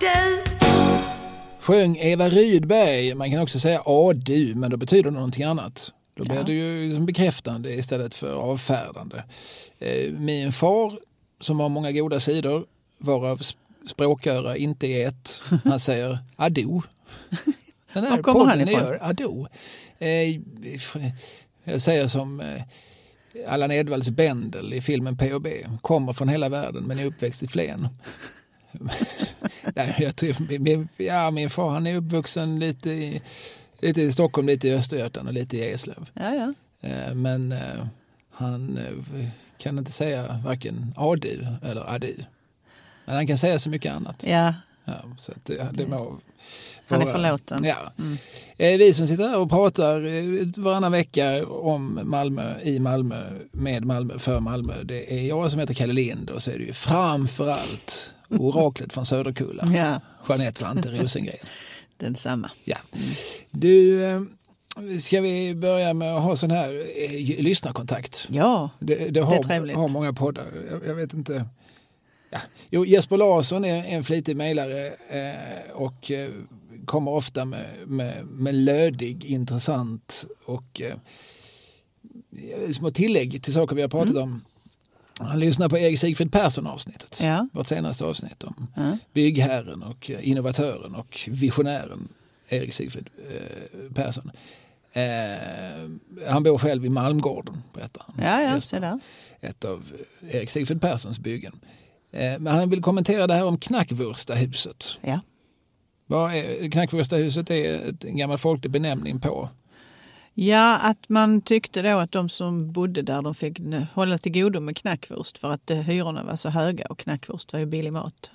du. Sjöng Eva Rydberg. Man kan också säga A du, men då betyder det någonting annat. Då blir Ja. det ju liksom bekräftande istället för avfärdande. Eh, Min far, som har många goda sidor, varav sp- språköra inte är ett, han säger ado. Den här Var kommer han ifrån? gör ado. Eh, Jag säger som eh, Allan Edwalls Bendel i filmen P.O.B. Kommer från hela världen men är uppväxt i Flen. Nej, jag tror, min, ja, min far han är uppvuxen lite i, lite i Stockholm, lite i Östergötland och lite i Eslöv. Ja, ja. Eh, Men eh, han eh, kan inte säga varken adu eller adu. Men han kan säga så mycket annat. ja. Ja, så att det, det må Han är förlåten. Ja. Mm. Vi som sitter här och pratar varannan vecka om Malmö, i Malmö, med Malmö, för Malmö. Det är jag som heter Kalle Lind och så är det ju framförallt oraklet från Söderkulla, ja, Jeanette Vante Rosengren. densamma. Ja. Du, eh, ska vi börja med att ha sån här eh, lyssnarkontakt? Ja, Det, det, har, trevligt. har många poddar. Jag, jag vet inte. Ja. Jo, Jesper Larsson är en flitig mejlare eh, och eh, kommer ofta med, med, med lödig, intressant och eh, små tillägg till saker vi har pratat om. Han lyssnar på Erik Sigfrid Persson avsnittet. ja. Vårt senaste avsnitt om ja. byggherren och innovatören och visionären Erik Sigfrid eh, Persson. Eh, han bor själv i Malmgården, berättar han. Ja, ja, se där. ett av Erik Sigfrid Perssons byggen. Eh, Men han vill kommentera det här om Knackwurstahuset. Ja. Vad är, en gammal folklig benämning på. Ja, att man tyckte då att de som bodde där de fick hålla till godo med knackwurst för att eh, hyrorna var så höga och knackwurst var ju billig mat.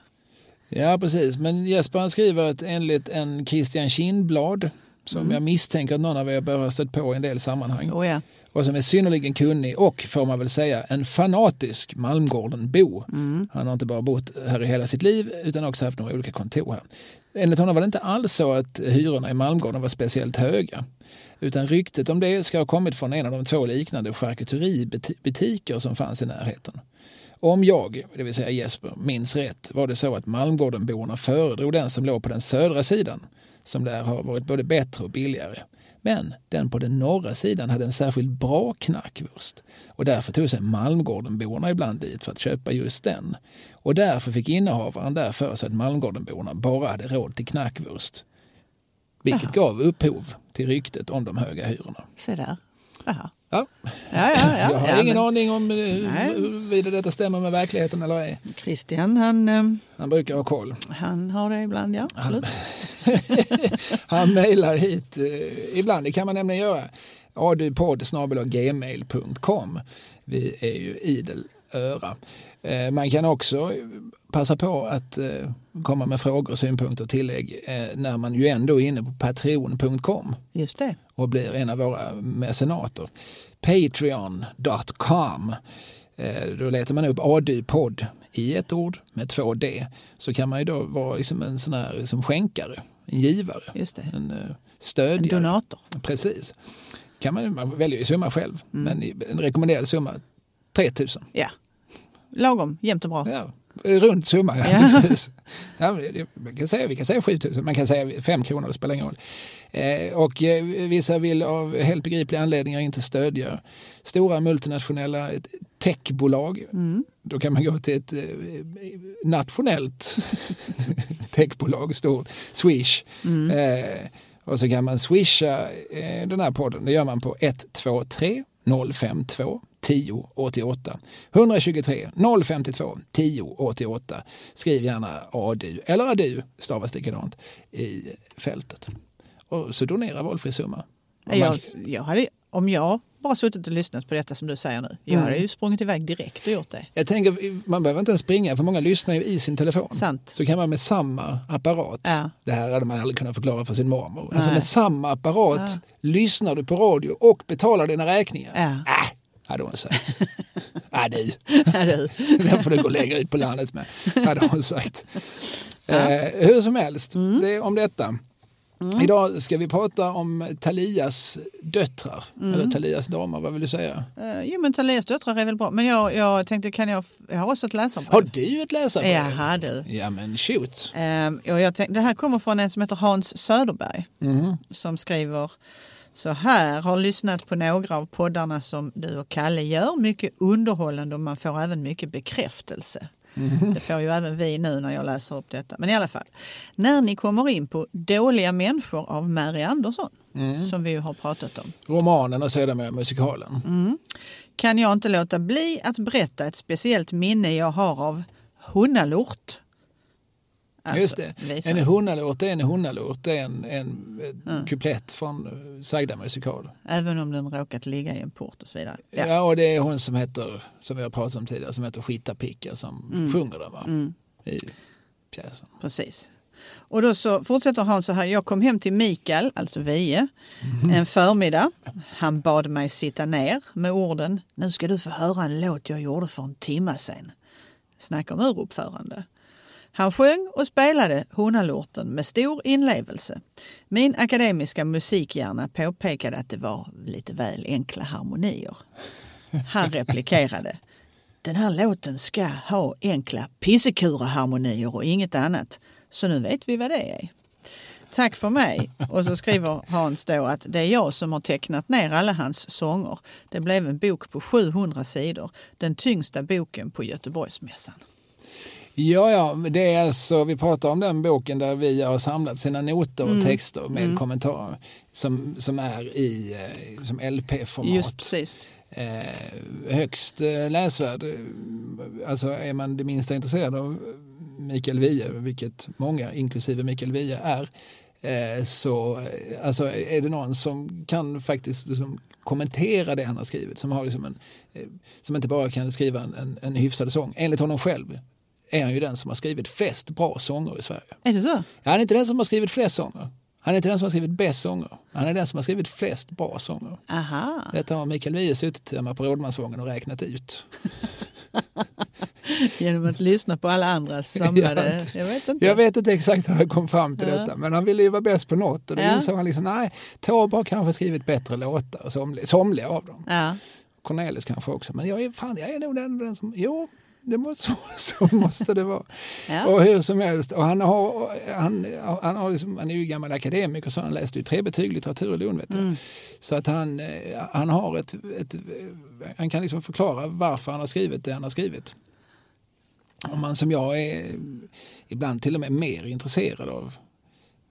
Ja, precis. Men Jesper skriver att enligt en Christian Kindblad som jag misstänker att någon av er bör ha stött på i en del sammanhang Oh, ja. och som är synnerligen kunnig och, får man väl säga, en fanatisk Malmgården-bo. Han har inte bara bott här i hela sitt liv utan också haft några olika kontor här. Enligt honom var det inte alls så att hyrorna i Malmgården var speciellt höga. Utan ryktet om det ska ha kommit från en av de två liknande charkuteributiker som fanns i närheten. Om jag, det vill säga Jesper, minns rätt var det så att Malmgårdenborna föredrog den som låg på den södra sidan som där har varit både bättre och billigare. Men den på den norra sidan hade en särskilt bra knackwurst och därför tog sig Malmgårdenborna ibland dit för att köpa just den. Och därför fick innehavaren där för sig att Malmgårdenborna bara hade råd till knackwurst. Vilket gav upphov till ryktet om de höga hyrorna. Se där. Ja, Ja, ja, ja. jag har ja, ingen men aning om eh, huruvida detta stämmer med verkligheten eller ej. Christian, han, eh, Han brukar ha koll. han har det ibland, ja. Absolut. Han mejlar hit eh, ibland, det kan man nämligen göra. adupodd.gmail.com Vi är ju idel öra. Eh, Man kan också passa på att eh, komma med frågor, synpunkter och tillägg eh, när man ju ändå är inne på patreon.com Just det. och blir en av våra mecenater. Patreon.com. Då letar man upp ADU-podd i ett ord med två D. Så kan man ju då vara liksom en sån här liksom skänkare, en givare, en eh, En stödjare. donator. Precis. Kan man, man väljer ju summa själv, Mm. men en rekommenderad summa 3000. Ja. Lagom, jämnt och bra. Ja, runt summa, ja, Ja. precis. Man kan säga, vi kan säga 7000, man kan säga 5 kronor, det spelar ingen roll. Eh, och eh, vissa vill av helt begripliga anledningar inte stödja stora multinationella techbolag. Mm. Då kan man gå till ett eh, nationellt techbolag, stort, Swish. Mm. Och så kan man swisha den här podden. Det gör man på 123 052 10 88. 123 052 10 88. Skriv gärna ADU eller ADU, stavas likadant, i fältet. Och så donera valfri summa. Jag, jag hade, om jag bara suttit och lyssnat på detta som du säger nu, jag Mm. hade ju sprungit iväg direkt och gjort det. Jag tänker, man behöver inte ens springa för många lyssnar ju i sin telefon. Sant. Så kan man med samma apparat, Ja. det här hade man aldrig kunnat förklara för sin mormor. Alltså med samma apparat Ja. lyssnar du på radio och betalar dina räkningar. Ja. Äh, hade hon sagt. äh, du. den får du gå längre ut på landet med, hade hon sagt. Eh, hur som helst, Mm. det är om detta. Mm. Idag ska vi prata om Talias döttrar, Mm. eller Talias damer, vad vill du säga? Uh, jo men Talias döttrar är väl bra. Men jag, jag tänkte, kan jag, jag har också ett läsarbrev. Har du ett läsarbrev? Jaha du. Ja men shoot. Ehm, och jag tänkte, det här kommer från en som heter Hans Söderberg Mhm. som skriver så här. Har lyssnat på några av poddarna som du och Kalle gör. Mycket underhållande och man får även mycket bekräftelse. Det får ju även vi nu när jag läser upp detta. Men i alla fall. När ni kommer in på Dåliga människor av Mary Andersson som vi ju har pratat om. Romanen och sedermera musikalen. Mm. kan jag inte låta bli att berätta ett speciellt minne jag har av Hunnalort. Alltså, Just det. En hunnalåt är en hunnalåt. Är en, en, en kuplett från eh, sagda musikal. Även om den råkat ligga i en port och så vidare. Ja. Ja. och det är hon som heter, som vi har pratat om tidigare, som heter Skita Picka som Mm. sjunger den va? I pjäsen. Precis. Och då så fortsätter han så här. Jag kom hem till Mikael, alltså Vie, Mhm. en förmiddag. Han bad mig sitta ner med orden. Nu ska du få höra en låt jag gjorde för en timme sedan. Snacka om uruppförande. Han sjöng och spelade Honalorten med stor inlevelse. Min akademiska musikhjärna påpekade att det var lite väl enkla harmonier. Han replikerade. Den här låten ska ha enkla pissekura-harmonier och inget annat. Så nu vet vi vad det är. Tack för mig. Och så skriver Hans då att det är jag som har tecknat ner alla hans sånger. Det blev en bok på 700 sidor. Den tyngsta boken på Göteborgsmässan. Ja, ja, det är alltså, vi pratar om den boken där vi har samlat sina noter och Mm. texter med kommentarer som, som är i eh, som LP-format. Just precis. eh, högst eh, läsvärd. Eh, Alltså är man det minsta intresserad av Mikael Wiehe, vilket många, inklusive Mikael Wiehe, är, så alltså, är det någon som kan faktiskt liksom, kommentera det han har skrivit, som, har liksom en, som inte bara kan skriva en, en, en hyfsad sång. Enligt honom själv är han ju den som har skrivit flest bra sånger i Sverige. Är det så? Han är inte den som har skrivit flest sånger. Han är inte den som har skrivit bäst sånger. Han är den som har skrivit flest bra sånger. Aha. Detta har Mikael Wiehe suttit hemma på Rådmansvången och räknat ut. Genom att lyssna på alla andras samlade... Jag vet inte. Jag vet inte exakt hur han kom fram till Ja. detta, men han ville ju vara bäst på något och då Ja. insåg han liksom, nej, Taube har kanske skrivit bättre låtar, somliga, somliga av dem. Ja. Cornelis kanske också, men jag är, fan, jag är nog den, den som, jo, det måste, så måste det vara. Ja. Och hur som helst, och han, har, han, han, har liksom, han är ju gammal akademiker så han läste ju tre betyg litteratur i Lund. Vet. Mm. Så att han, eh, han har ett, ett, han kan liksom förklara varför han har skrivit det han har skrivit. Om man som jag är ibland till och med mer intresserad av,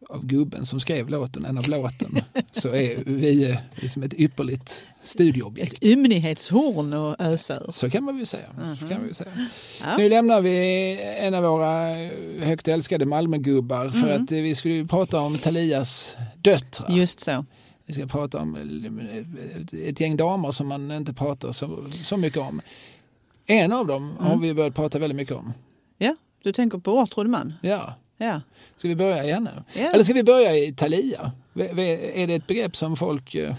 av gubben som skrev låten än av låten så är vi eh, liksom ett ypperligt studioobjekt. Ett ymnighetshorn och ösa ur. Så kan man väl säga. Så kan man säga. Ja. Nu lämnar vi en av våra högt älskade Malmögubbar för Mm. att vi skulle prata om Talias döttrar. Just så. Vi ska prata om eh, ett gäng damer som man inte pratar så, så mycket om. En av dem Mm. har vi börjat prata väldigt mycket om. Ja, du tänker på Årtrud man? Ja. Ja. Ska vi börja igen nu? Ja. Eller ska vi börja i Thalia? Är det ett begrepp som folk eh,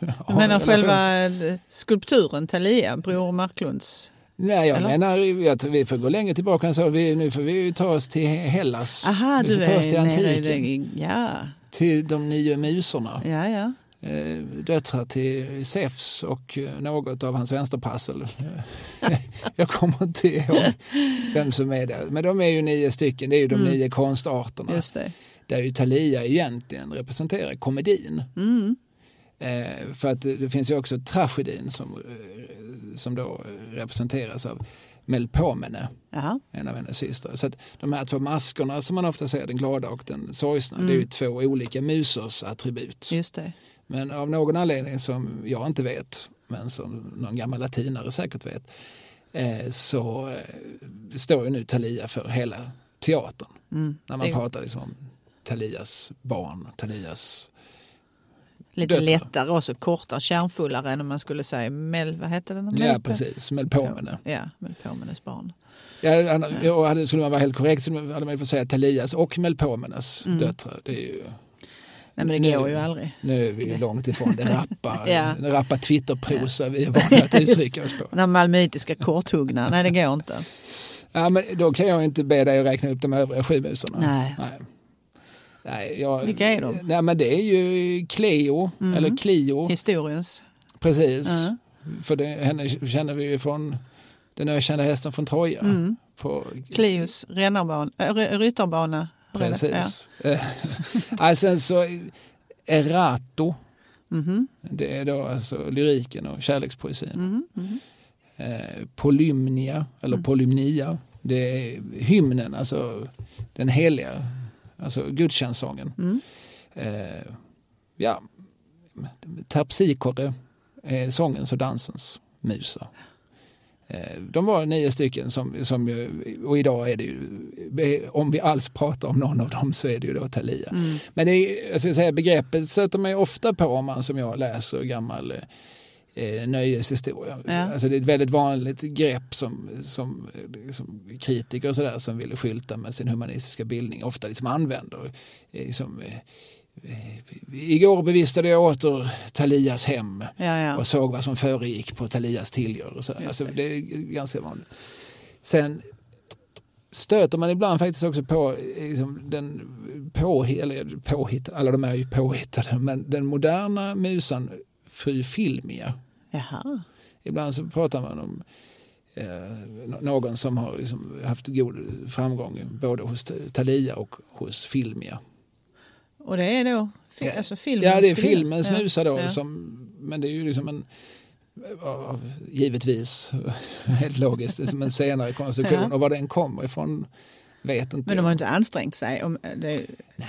Du har menar själva eh, skulpturen Thalia, Bror Marklunds? Nej, jag Eller? menar tror vi får gå längre tillbaka än så. Vi, nu får vi ta oss till Hellas. Aha, vi du får ta oss till antiken. det. Ja, Till de nio musorna. ja, ja. Eh, döttrar till Zeus och eh, något av hans vänsterpassel. Jag kommer inte ihåg vem som är det. Men de är ju nio stycken. Det är ju de Mm. nio konstarterna. Just det. Där ju Thalia egentligen representerar komedin. Mm. Eh, för att det, finns ju också tragedin som, som då representeras av Melpomene. Jaha. en av hennes systrar. Så att de här två maskorna som man ofta ser, den glada och den sorgsna, Mm. det är ju två olika musors attribut. Just det. Men av någon anledning som jag inte vet, men som någon gammal latinare säkert vet, eh, så eh, står ju nu Thalia för hela teatern. Mm. När man pratar liksom om Thalias barn, Thalias... lite döttrar. lättare och så kortare, kärnfullare än om man skulle säga Mel, vad hette den? Ja, precis, Melpomene. Ja, Melpomenes barn. Ja, han- ja, hade- skulle man vara helt korrekt så hade man ju fått säga Thalias och Melpomenes Mm. döttrar. Det är ju... Nej men det Nu- går ju aldrig. Nu är vi ju långt ifrån det rappa, Ja. rappa Twitterprosa vi är vana att uttrycka oss på. Den här malmöitiska korthuggna, nej det går inte. Ja, men då kan jag inte be dig att räkna upp de övriga sju musorna. Nej. Nej, jag, Vilka är de? Nej, men det är ju Cleo, Mm. eller Clio. Historiens. Precis. Ja. För det, henne känner vi ju från den ökända hästen från Troja. Mm. På, rännarbana, äh, ry- ryttarbana. Precis. Eh, ja, sen så Erato, Ja. Mhm. det är då alltså lyriken och kärlekspoesin. Mhm. Eh, Polymnia, eller Mm. Polymnia, det är hymnen, alltså den heliga, alltså gudstjänstsången. Mm. Eh, ja, Terpsichore är sångens och dansens musar. Eh, De var nio stycken som, som ju- och idag är det ju, om vi alls pratar om någon av dem så är det ju då Thalia. Mm. Men det jag ska säga, begreppet stöter man ju ofta på om man som jag läser gammal eh, nöjeshistoria. Ja. Alltså det är ett väldigt vanligt grepp som, som, eh, som kritiker och sådär som vill skylta med sin humanistiska bildning ofta liksom använder. Eh, Liksom, eh, eh, igår bevistade jag åter Talias hem Ja, ja. och såg vad som föregick på Talias tillgör. Så. Alltså, det. är ganska vanligt. Sen stöter man ibland faktiskt också på liksom, den påhitt, eller påhitt, alla de är ju påhittade, men den moderna musan Fru Filmia. Jaha. Ibland så pratar man om eh, nå- någon som har liksom haft god framgång både hos Thalia och hos Filmia. Och det är då fi- alltså filmen? Ja, det är ja. musa då, Ja. som, men det är ju liksom en givetvis, helt logiskt, som en senare konstruktion och var den kommer ifrån vet inte Men de har inte ansträngt sig om det är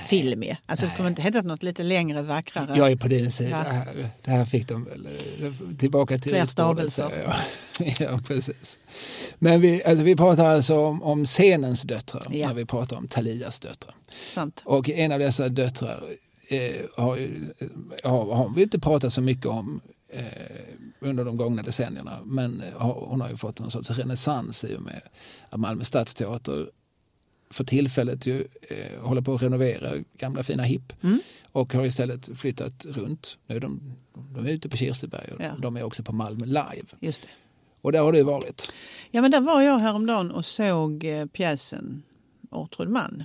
film i. Alltså det kommer inte heta något lite längre, vackrare. Jag är på din sida Ja. här. Det här fick de väl eh, tillbaka till Fler stavelser. ja, precis. Men vi, alltså, vi pratar alltså om, om scenens döttrar Ja. när vi pratar om Talias döttrar. Sant. Och en av dessa döttrar eh, har, ju- har, har vi inte pratat så mycket om eh, under de gångna decennierna. Men eh, hon har ju fått en sorts renässans i och med att Malmö stadsteater för tillfället ju, eh, håller på att renovera gamla fina hipp Mm. och har istället flyttat runt. Nu är de, de är ute på Kirseberg och Ja. de är också på Malmö live. Just det. Och där har du varit. Ja, men där var jag häromdagen och såg eh, pjäsen Ortrud man.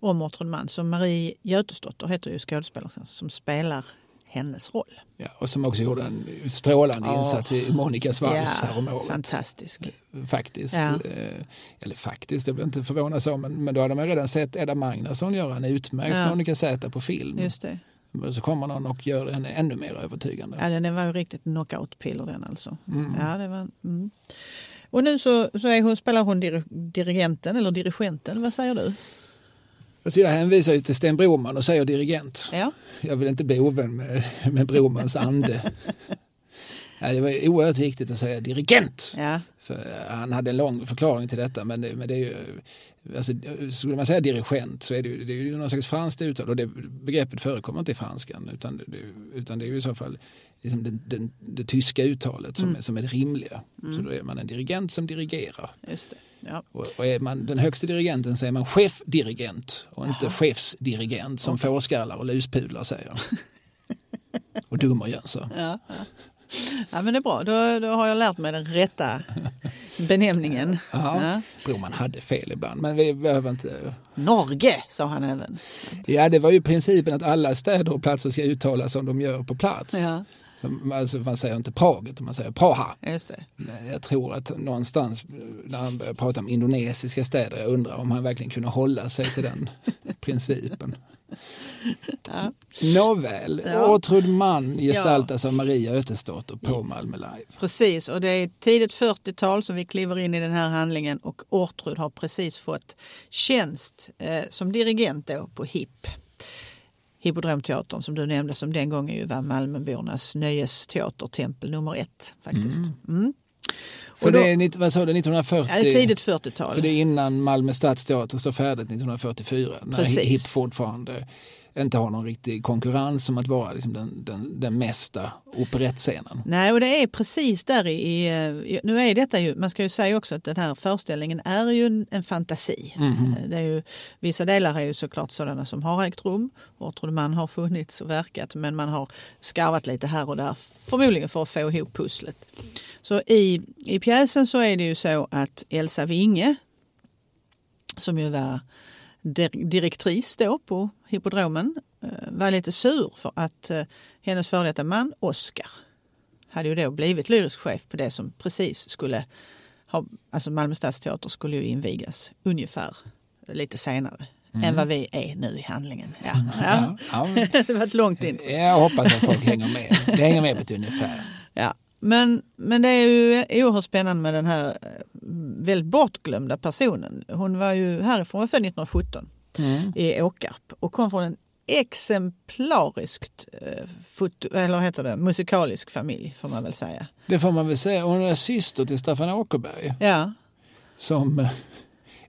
Om Ortrud man. Som Marie Götesdotter heter ju skådespelerskan som spelar hennes roll. Ja, och som också gjorde en strålande Ja. insats i Monikas vals häromåret. fantastisk. Faktiskt. Ja. Eh, Eller faktiskt, det blir inte förvånad så, men, men då hade man redan sett Edda Magnusson göra en utmärkt Ja. Monica Z på film. Just det. Så kommer någon och gör henne ännu mer övertygande. Ja, den var ju riktigt knockout-piller den alltså. Mm. Ja, det var, mm. Och nu så, så är hon, spelar hon dir, dirigenten, eller dirigenten, vad säger du? Alltså jag hänvisar ju till Sten Broman och säger dirigent. Ja, Jag vill inte bli ovän med, med Bromans ande. Ja, det var oerhört viktigt att säga dirigent. ja, För han hade en lång förklaring till detta men det, men det är ju, alltså, skulle man säga dirigent så är det ju, det är ju någon slags franskt uttal och det begreppet förekommer inte i franskan utan det, utan det är ju i så fall liksom det, det, det tyska uttalet som, är, som är det rimliga. Så då är man en dirigent som dirigerar. just det. Ja. Och, och är man den högsta dirigenten så är man chefdirigent och inte chefsdirigent som fårskallar och luspudlar säger. och dummerjönsar. Ja, ja. ja, men det är bra. Då, då har jag lärt mig den rätta benämningen. Ja. Ja. Broman hade fel ibland men vi behöver inte Norge, sa han även. Ja, det var ju principen att alla städer och platser ska uttalas som de gör på plats. Ja, Så, alltså, man säger inte Prag, utan man säger Praha. just det. Jag tror att någonstans när han började prata om indonesiska städer, jag undrar om han verkligen kunde hålla sig till den principen. Ja. Nåväl, Ja. Ortrud Mann gestaltas av Maria Ötesdotter på Malmö Live. Precis, och det är tidigt 40-tal som vi kliver in i den här handlingen och Ortrud har precis fått tjänst eh, som dirigent då på HIP. Hippodromteatern som du nämnde som den gången ju var Malmöbornas nöjesteatertempel nummer ett faktiskt. Mm. För Och då- det är, vad sa du, 1940? Ja, det är tidigt 40-tal. Så det är innan Malmö stadsteater står färdigt 1944. När Precis. HIP fortfarande inte har någon riktig konkurrens om att vara liksom den, den, den mesta operettscenen. Nej, och det är precis där i. Nu är detta ju... Man ska ju säga också att den här föreställningen är ju en, en fantasi. Mhm. Det är ju, vissa delar är ju såklart sådana som har ägt rum. Ortrud man har funnits och verkat men man har skarvat lite här och där. Förmodligen för att få ihop pusslet. Så i, i pjäsen så är det ju så att Elsa Winge som ju var direktris då på hippodromen eh, var lite sur för att eh, hennes före detta man Oscar hade ju då blivit lyrisk chef på det som precis skulle ha, alltså Malmö stadsteater skulle ju invigas ungefär lite senare mm. än vad vi är nu i handlingen. Ja, ja. ja, ja. det var ett långt intro. Jag hoppas att folk hänger med. Det hänger med på ett ungefär. Ja. Men, men det är ju oerhört spännande med den här eh, väldigt bortglömda personen. Hon var ju härifrån, var född 1917 mm. i Åkarp och kom från en exemplariskt eh, foto, eller heter det, musikalisk familj får man väl säga. Det får man väl säga. Hon är syster till Staffan Åkerberg. Ja. Som, eh,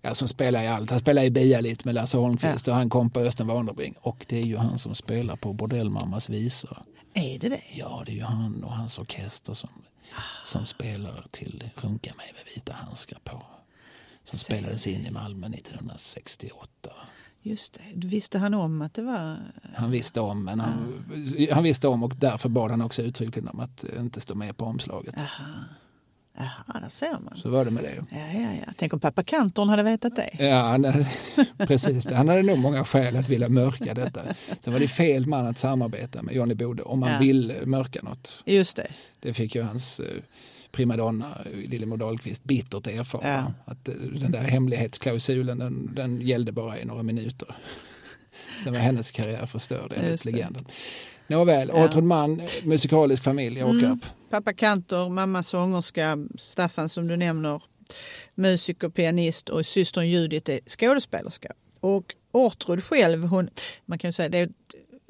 ja, som spelar i allt. Han spelar i Bialit med Lasse Holmqvist ja. och han kom på Östen Warnerbring. Och det är ju han som spelar på Bordellmammas visor. Är det det? Ja, det är ju han och hans orkester som, som spelar till Sjunka mig med vita handskar på. Som Så. spelades in i Malmö 1968. Just det. Visste han om att det var... Han visste om, men han, ja. han visste om och därför bad han också uttryckligen om att inte stå med på omslaget. Aha. Jaha, där ser man. Så var det med det. Ja, ja, ja. Tänk om pappa Kantorn hade vetat det. Ja, han, precis. Han hade nog många skäl att vilja mörka detta. Sen var det fel man att samarbeta med Johnny Bode om man ja. vill mörka något. Just det. Det fick ju hans eh, primadonna Lillemor Dahlqvist bittert erfara. Ja. Att eh, den där hemlighetsklausulen den, den gällde bara i några minuter. Sen var hennes karriär förstörd enligt legenden. Nåväl, ja. Åtrud man, musikalisk familj, Åkarp. Mm. Pappa kantor, mamma sångerska, Staffan som du nämner, musiker, pianist och systern Judith är skådespelerska. Och Ortrud själv, hon, man kan säga det är,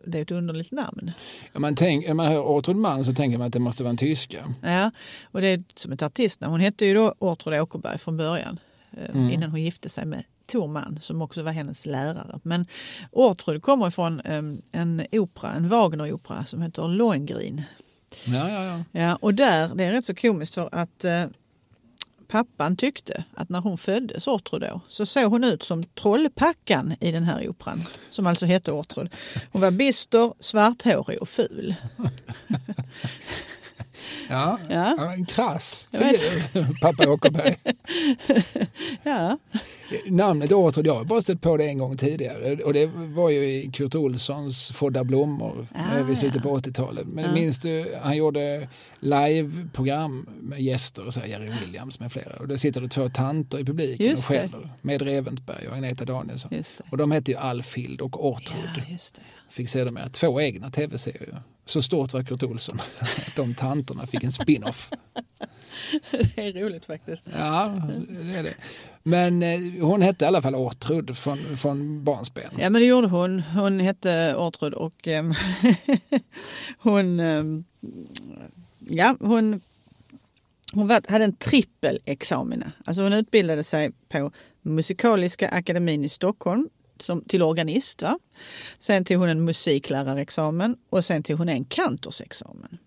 det är ett underligt namn. Ja, man tänk, när man hör Ortrud Mann så tänker man att det måste vara en tyska. Ja, och det är som ett artistnamn. Hon hette ju då Ortrud Åkerberg från början eh, mm. innan hon gifte sig med Torman som också var hennes lärare. Men Ortrud kommer från um, en opera, en Wagner-opera som heter Lohengrin. Ja, ja, ja. ja, och där, det är rätt så komiskt för att uh, pappan tyckte att när hon föddes, Ortrud då, så såg hon ut som Trollpackan i den här operan, som alltså hette Ortrud. Hon var bister, svarthårig och ful. Ja, ja. en krass pappa Åkerberg. ja. Namnet Årtrud, jag har bara stött på det en gång tidigare och det var ju i Kurt Olssons Fodda blommor ah, vid slutet ja. på 80-talet. Men ja. minns du, han gjorde liveprogram med gäster, och så här, Jerry Williams med flera. Och då sitter det två tanter i publiken just och skäller med Reventberg och Agneta Danielsson. Och de hette ju Alfhild och Årtrud. Ja, Fick sedermera två egna tv-serier. Så stort var Kurt Olsson att de tanterna fick en spin-off. Det är roligt faktiskt. Ja, det är det. Men eh, hon hette i alla fall Ortrud från, från barnsben. Ja, men det gjorde hon. Hon hette Ortrud och eh, hon, eh, ja, hon, hon hade en trippelexamina. Alltså hon utbildade sig på Musikaliska akademin i Stockholm som, till organist. Va? Sen tog hon en musiklärarexamen och sen tog hon en kantorsexamen.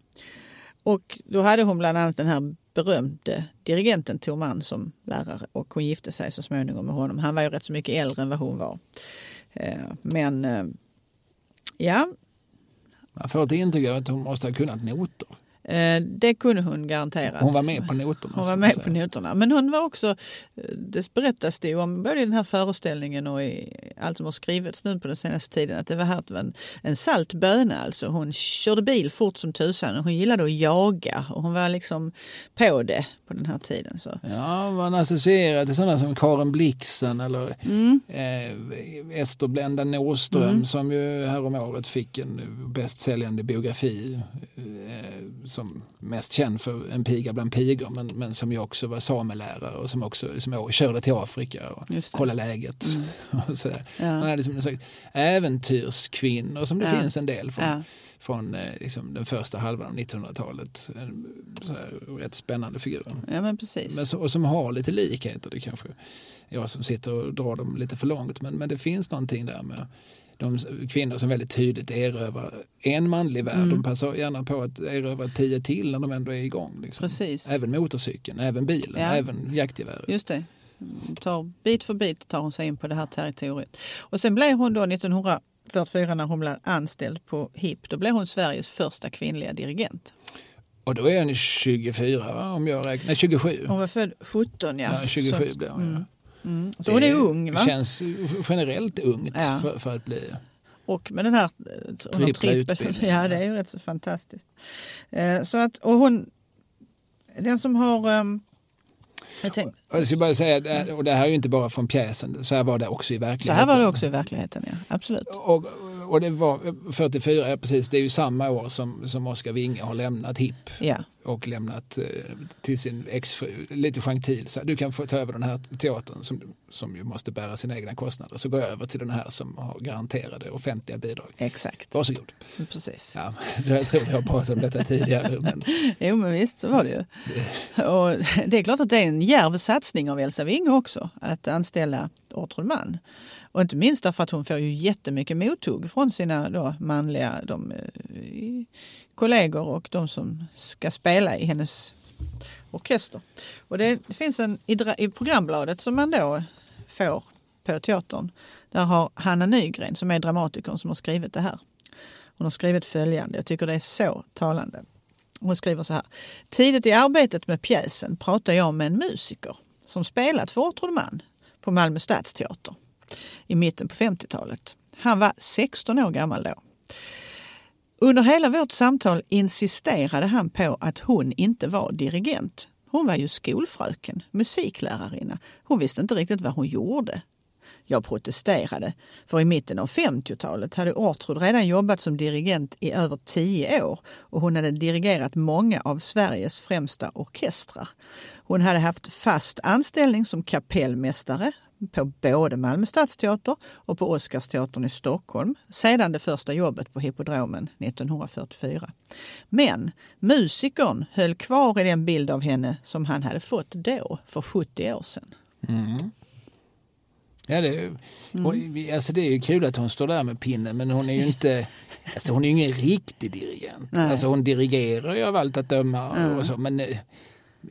Och då hade hon bland annat den här berömde dirigenten Torman som lärare och hon gifte sig så småningom med honom. Han var ju rätt så mycket äldre än vad hon var. Eh, men eh, ja. Man får ett intryck av att hon måste ha kunnat noter. Eh, det kunde hon garanterat. Hon var med på noterna. Hon var med på noterna. Men hon var också, eh, det berättas det om både i den här föreställningen och i allt som har skrivits nu på den senaste tiden att det var, här, en, en salt böna alltså. Hon körde bil fort som tusan och hon gillade att jaga och hon var liksom på det på den här tiden. Så. Ja, man associerar till sådana som Karen Blixen eller mm. eh, Ester Blenda Nordström mm. som ju häromåret fick en bästsäljande biografi eh, som mest känd för En piga bland pigor men, men som ju också var samelärare och som också som körde till Afrika och kollade läget. Mm. och så. Ja. Man hade som sagt äventyrskvinnor som det ja. finns en del från, ja. från eh, liksom, den första halvan av 1900-talet. Rätt spännande figurer. Ja, men precis. Men, och som har lite likheter. Det kanske jag som sitter och drar dem lite för långt men, men det finns någonting där med de kvinnor som väldigt tydligt erövrar en manlig värld. Mm. De passar gärna på att erövra tio till när de ändå är igång. Liksom. Precis. Även motorcykeln, även bilen, ja. även jaktgeväret. Just det. Tar, bit för bit tar hon sig in på det här territoriet. Och sen blev hon då 1944 när hon blev anställd på HIP, då blev hon Sveriges första kvinnliga dirigent. Och då är hon 24 va? om jag räknar, nej 27. Hon var född 17 ja. ja 27 Så, blev hon. Mm. Mm. Så hon är ung va? känns generellt ungt Ja. för, för att bli... Och med den här Trippla utbildning. Ja, det är ju rätt så fantastiskt. Eh, så att, och hon, den som har... ehm, jag tänkte, Jag ska bara säga, det och det här är ju inte bara från pjäsen, så här var det också i verkligheten. så här var det också i verkligheten, ja. Absolut. Och, och det var 44, ja, precis, det är ju samma år som, som Oskar Winge har lämnat HIP Ja, och lämnat eh, till sin exfru, lite gentil, så du kan få ta över den här teatern som, som ju måste bära sina egna kostnader. Så jag över till den här som har garanterade offentliga bidrag. exakt. Varsågod. Precis. Ja, jag tror jag har pratat om detta tidigare. Men Jo, men visst så var det ju. Och det är klart att det är en djärv satsning av Elsa Winge också att anställa Ortrud Mann. Och inte minst därför att hon får ju jättemycket mothugg från sina då manliga de, eh, kollegor och de som ska spela i hennes orkester. Och det, finns en i, i programbladet som man då får på teatern. Där har Hanna Nygren som är dramatikern som har skrivit det här. Hon har skrivit följande, jag tycker det är så talande. Hon skriver så här. Tidigt i arbetet med pjäsen pratade jag med en musiker som spelat för Ortrud Mann på Malmö stadsteater i mitten på 50-talet. Han var 16 år gammal då. Under hela vårt samtal insisterade han på att hon inte var dirigent. Hon var ju skolfröken, musiklärarinna. Hon visste inte riktigt vad hon gjorde. Jag protesterade, för i mitten av 50-talet hade Ortrud redan jobbat som dirigent i över tio år och hon hade dirigerat många av Sveriges främsta orkestrar. Hon hade haft fast anställning som kapellmästare på både Malmö stadsteater och på Oscarsteatern i Stockholm sedan det första jobbet på Hippodromen 1944. Men musikern höll kvar i den bild av henne som han hade fått då, för 70 år sedan. Ja, det, är ju- hon, alltså det är ju kul att hon står där med pinnen men hon är ju inte alltså hon är ingen riktig dirigent. Nej. Alltså hon dirigerar ju av allt att döma och så, men eh,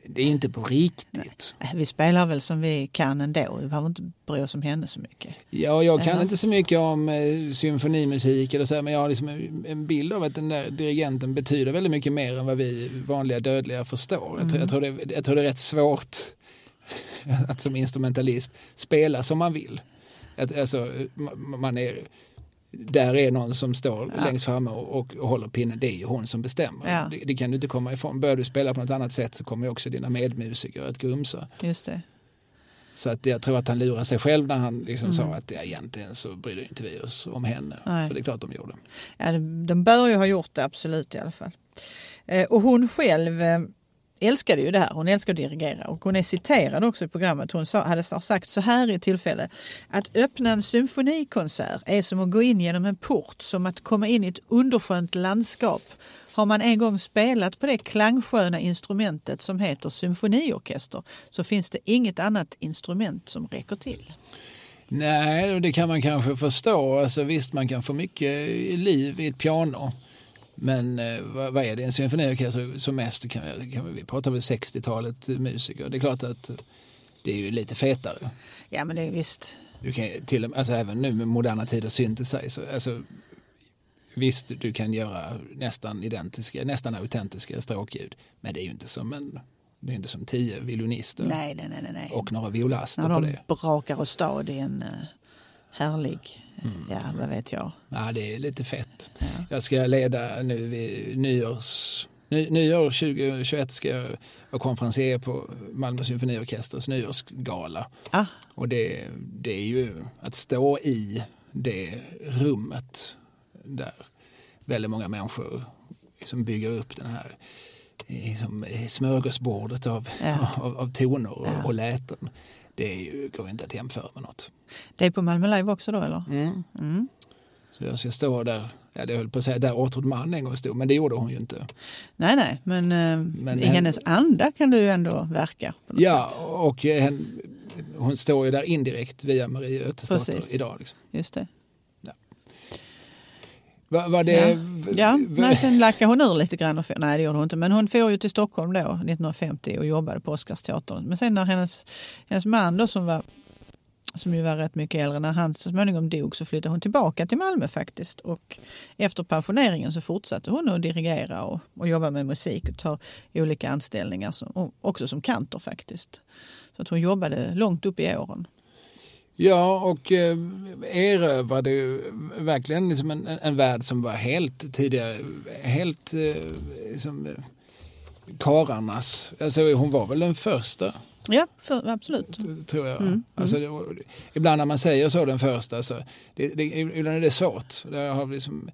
det är inte på riktigt. Äh, Vi spelar väl som vi kan ändå. Vi behöver inte bry oss om henne så mycket. Ja, jag kan Eller? inte så mycket om eh, symfonimusik eller så, men jag har liksom en, bild av att den där dirigenten betyder väldigt mycket mer än vad vi vanliga dödliga förstår. Jag, tror, jag, tror det, jag tror det är rätt svårt att som instrumentalist spela som man vill. Att, alltså, ma- man är, där är någon som står Ja. längst framme och, och, håller pinnen, det är ju hon som bestämmer. Ja. Det, det kan du inte komma ifrån. Börjar du spela på något annat sätt så kommer också dina medmusiker att grumsa. Just det. Så att jag tror att han lurar sig själv när han liksom sa att ja, egentligen så brydde inte vi oss om henne. Nej. För det är klart de gjorde. Ja, de, de bör ju ha gjort det, absolut i alla fall. Eh, och hon själv eh, älskade ju det här. Hon älskar att dirigera och hon är citerad också i programmet. Hon sa, hade sagt så här i ett tillfälle. Att öppna en symfonikonsert är som att gå in genom en port, som att komma in i ett underskönt landskap. Har man en gång spelat på det klangsköna instrumentet som heter symfoniorkester så finns det inget annat instrument som räcker till. Nej, och det kan man kanske förstå. Alltså, visst, man kan få mycket liv i ett piano. Men eh, vad, vad är det? En symfoniorkester som mest kan, kan vi prata väl 60-talet musiker. Det är klart att det är ju lite fetare. Ja men det är visst. Du kan, till, och med- alltså, även nu med moderna tider synthesizer. Alltså, visst, du kan göra nästan identiska, nästan autentiska stråkljud. Men det är ju inte som en det är inte som tio violinister Nej, nej, nej, och några violaster När på de det. brakar och stad i en uh, härlig, Mm. ja vad vet jag. Ja, det är lite fett. Jag ska leda nu vid nyårs, ny, nyår 2021 ska jag vara konferencier på Malmö symfoniorkesters nyårsgala. Ah, Och det, det är ju att stå i det rummet där väldigt många människor liksom bygger upp den här liksom, smörgåsbordet av, Ja. av, av toner och, Ja. och läten. Det är ju, går inte att jämföra med något. det är på Malmö Live också då eller? Mm. Mm. Så jag ska stå där, ja, det höll på att säga där Ortrud Mann en gång stod, men det gjorde hon ju inte. Nej, nej, men, eh, Men i hen- hennes anda kan du ju ändå verka. På Ja, sätt. och eh, hen, hon står ju där indirekt via Marie Ötesdotter idag. Liksom. Just det. Var, var det, Ja, ja nej, sen lackade hon ur lite grann. Och, nej, det gjorde hon inte. Men hon får ju till Stockholm då 1950 och jobbade på Oscarsteatern. Men sen när hennes, hennes man då som var som ju var rätt mycket äldre, när han så småningom dog så flyttade hon tillbaka till Malmö faktiskt. Och efter pensioneringen så fortsatte hon att dirigera och, och jobba med musik och ta olika anställningar, som, också som kantor faktiskt. Så att hon jobbade långt upp i åren. Ja, och eh, erövrade ju verkligen liksom en, en värld som var helt tidigare, helt eh, liksom, kararnas. Alltså hon var väl den första, Ja, för, absolut. tror jag. Mm, Alltså, det, ibland när man säger så, den första, så det, det, ibland är det svårt. Det har liksom,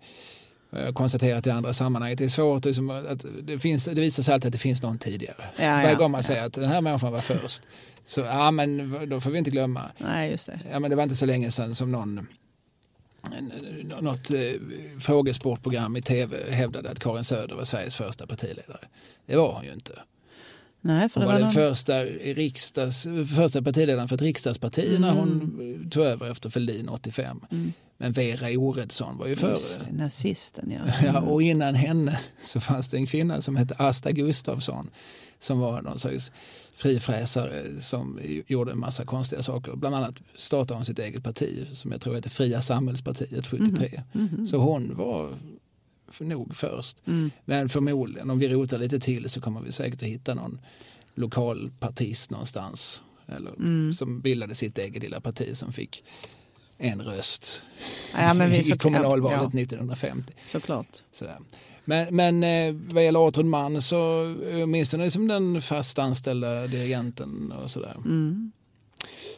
jag har konstaterat i andra sammanhang att det är svårt. Liksom, att det, finns, det visar sig alltid att det finns någon tidigare. Ja, Varje ja, gång man ja. säger att den här människan var först, så ja, men då får vi inte glömma. Nej, just det. Ja, men det var inte så länge sedan som någon något eh, frågesportprogram i tv hävdade att Karin Söder var Sveriges första partiledare. Det var hon ju inte. Nej, Hon det var, var den någon... första, riksdags, första partiledaren för ett riksdagsparti när hon eh, tog över efter Fälldin 85. Mm. Men Vera Oredsson var ju före. Just nazisten, ja. Ja, och innan henne så fanns det en kvinna som hette Asta Gustafsson som var någon slags frifräsare som gjorde en massa konstiga saker. Bland annat startade hon sitt eget parti som jag tror heter Fria samhällspartiet 73. Mhm. Så hon var för nog först. Mm. Men förmodligen om vi rotar lite till så kommer vi säkert att hitta någon lokal partist någonstans. Eller, Mm. Som bildade sitt eget lilla parti som fick en röst Ja, i så, kommunalvalet ja, 1950. såklart. Sådär. Men, men eh, vad gäller Arthur Mann så eh, åtminstone som den fast anställda dirigenten och sådär. Mm.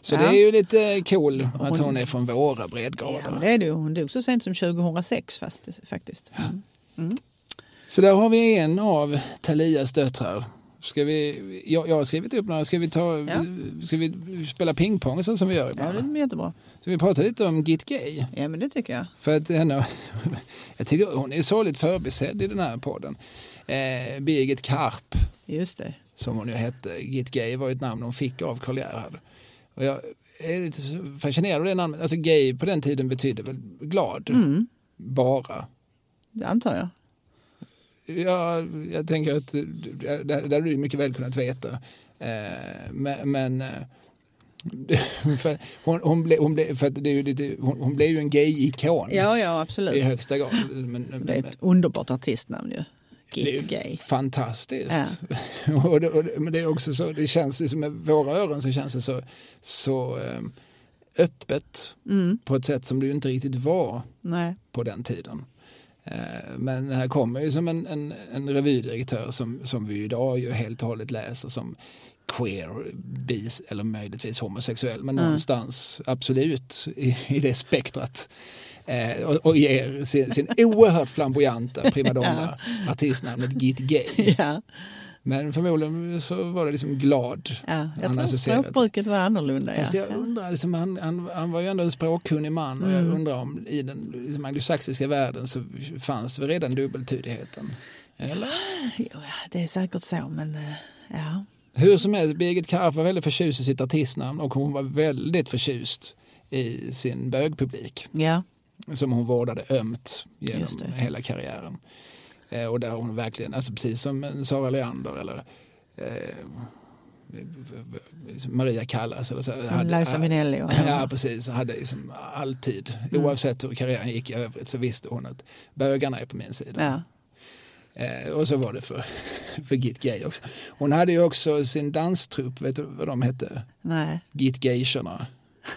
Så Ja. det är ju lite cool att Hon- hon är från våra Ja, breddgrader. men det är det. Hon dog så sent som 2006 fast, faktiskt. Mm. Så där har vi en av Talias döttrar. Ska vi, jag, jag har skrivit upp några. Ska vi, ta, Ja. ska vi spela pingpong så som vi gör Ja, ibland? det är jättebra. Ska vi prata lite om Git Gay? Ja, men det tycker jag. För att henne, jag tycker hon är sorgligt förbisedd i den här podden. Eh, Birgit Karp Just det. som hon ju hette. Git Gay var ett namn hon fick av Karl Gerhard. Och jag är lite fascinerad av det namnet. Alltså gay på den tiden betydde väl glad, Mm. bara. Det antar jag. Ja, jag tänker att det det hade du mycket väl kunnat veta. Eh, men men eh, hon, hon, ble, hon, ble, för att det är lite, hon, hon blev ju en gay-ikon Ja, ja, i absolut. högsta grad. Men, men, Det är ett underbart artistnamn ju. Git Gay. Fantastiskt. och det, och det, men det är också så, det känns som med våra öron så känns det så, så eh, öppet Mm. på ett sätt som det inte riktigt var Nej. på den tiden. Eh, Men här kommer ju som en, en, en revydirektör som, som vi idag ju helt och hållet läser som queer, bis eller möjligtvis homosexuell, men Mm. någonstans absolut i, i det spektrat. Eh, och, och ger sin, sin oerhört flamboyanta primadonna artistnamnet Git Gay. Ja, Men förmodligen så var det liksom glad. ja. Jag tror språkbruket var annorlunda. Fast Ja. jag undrar, liksom, han, han, han var ju ändå en språkkunnig man och jag Mm. undrar om i den liksom, anglosaxiska världen så fanns väl redan dubbeltydigheten. Eller? Jo, ja, det är säkert så, men eh, ja. Hur som helst, Birgit Karp var väldigt förtjust i sitt artistnamn och hon var väldigt förtjust i sin bögpublik Ja, som hon vårdade ömt genom hela karriären. Eh, och där hon verkligen, alltså precis som Sara Leander eller eh, Maria Callas eller så. Liza Minnelli och Ja, precis. Hade liksom alltid, Mm. oavsett hur karriären gick i övrigt, så visste hon att bögarna är på min sida. ja. Eh, och så var det för, för Git Gay också. Hon hade ju också sin danstrupp, vet du vad de hette? Nej, Git Gayserna.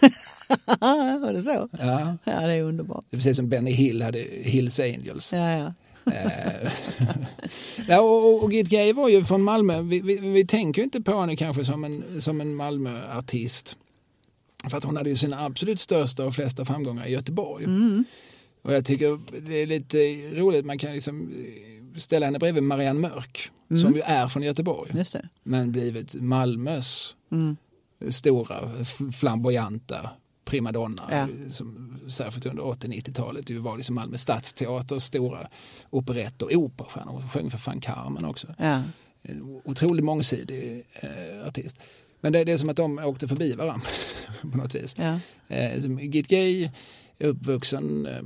var det så? Ja, Ja, det är underbart. det är precis som Benny Hill hade Hills Angels. Ja, ja. Eh, ja, och, och- Git Gay var ju från Malmö. Vi, vi, vi tänker ju inte på henne kanske som en, som en Malmöartist. För att hon hade ju sina absolut största och flesta framgångar i Göteborg. Mm. Och jag tycker det är lite roligt, man kan liksom ställa henne bredvid Marianne Mörk. Mm. Som ju är från Göteborg. Men blivit Malmös Mm. stora flamboyanta primadonna. Ja. Som, särskilt under 80-90-talet. Det var liksom Malmö stadsteater, stora operett och operastjärnor. Hon sjöng för fan Carmen också. Ja. Otroligt mångsidig eh, artist. Men det, det är som att de åkte förbi varandra på något vis. Ja. Eh, Git Gay är uppvuxen, eh,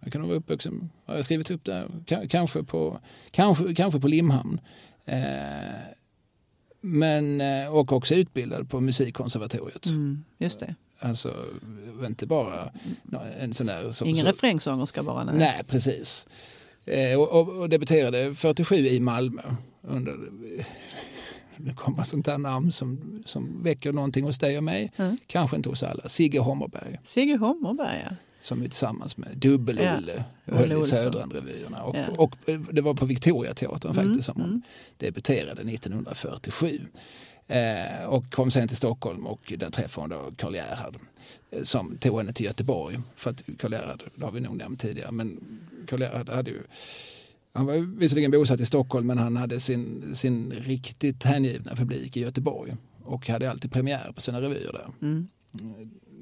jag kan vara uppvuxen, har jag skrivit upp det? K- kanske, på, kanske, kanske på Limhamn. Eh, men, eh, och också utbildad på Musikkonservatoriet. Mm. Just det. Alltså inte bara en sån där... Som, Ingen så, refrängsångerska bara? Nej. Nej, precis. Eh, och, och, och debuterade 47 i Malmö under nu kommer sånt där namn som, som väcker någonting hos dig och mig. Mm. Kanske inte hos alla. Sigge Hommerberg Sigge Hommerberg, ja. Som är tillsammans med Dubbel-Olle Ja. höll i. Södran-revyerna. Och, Ja. och det var på Victoriateatern Mm, faktiskt som hon debuterade 1947. Eh, och kom sen till Stockholm och där träffade hon då Karl Gerhard eh, som tog henne till Göteborg. För att Karl Gerhard, det har vi nog nämnt tidigare, men Karl Gerhard hade ju han var ju visserligen bosatt i Stockholm men han hade sin, sin riktigt hängivna publik i Göteborg och hade alltid premiär på sina revyer där. Mm.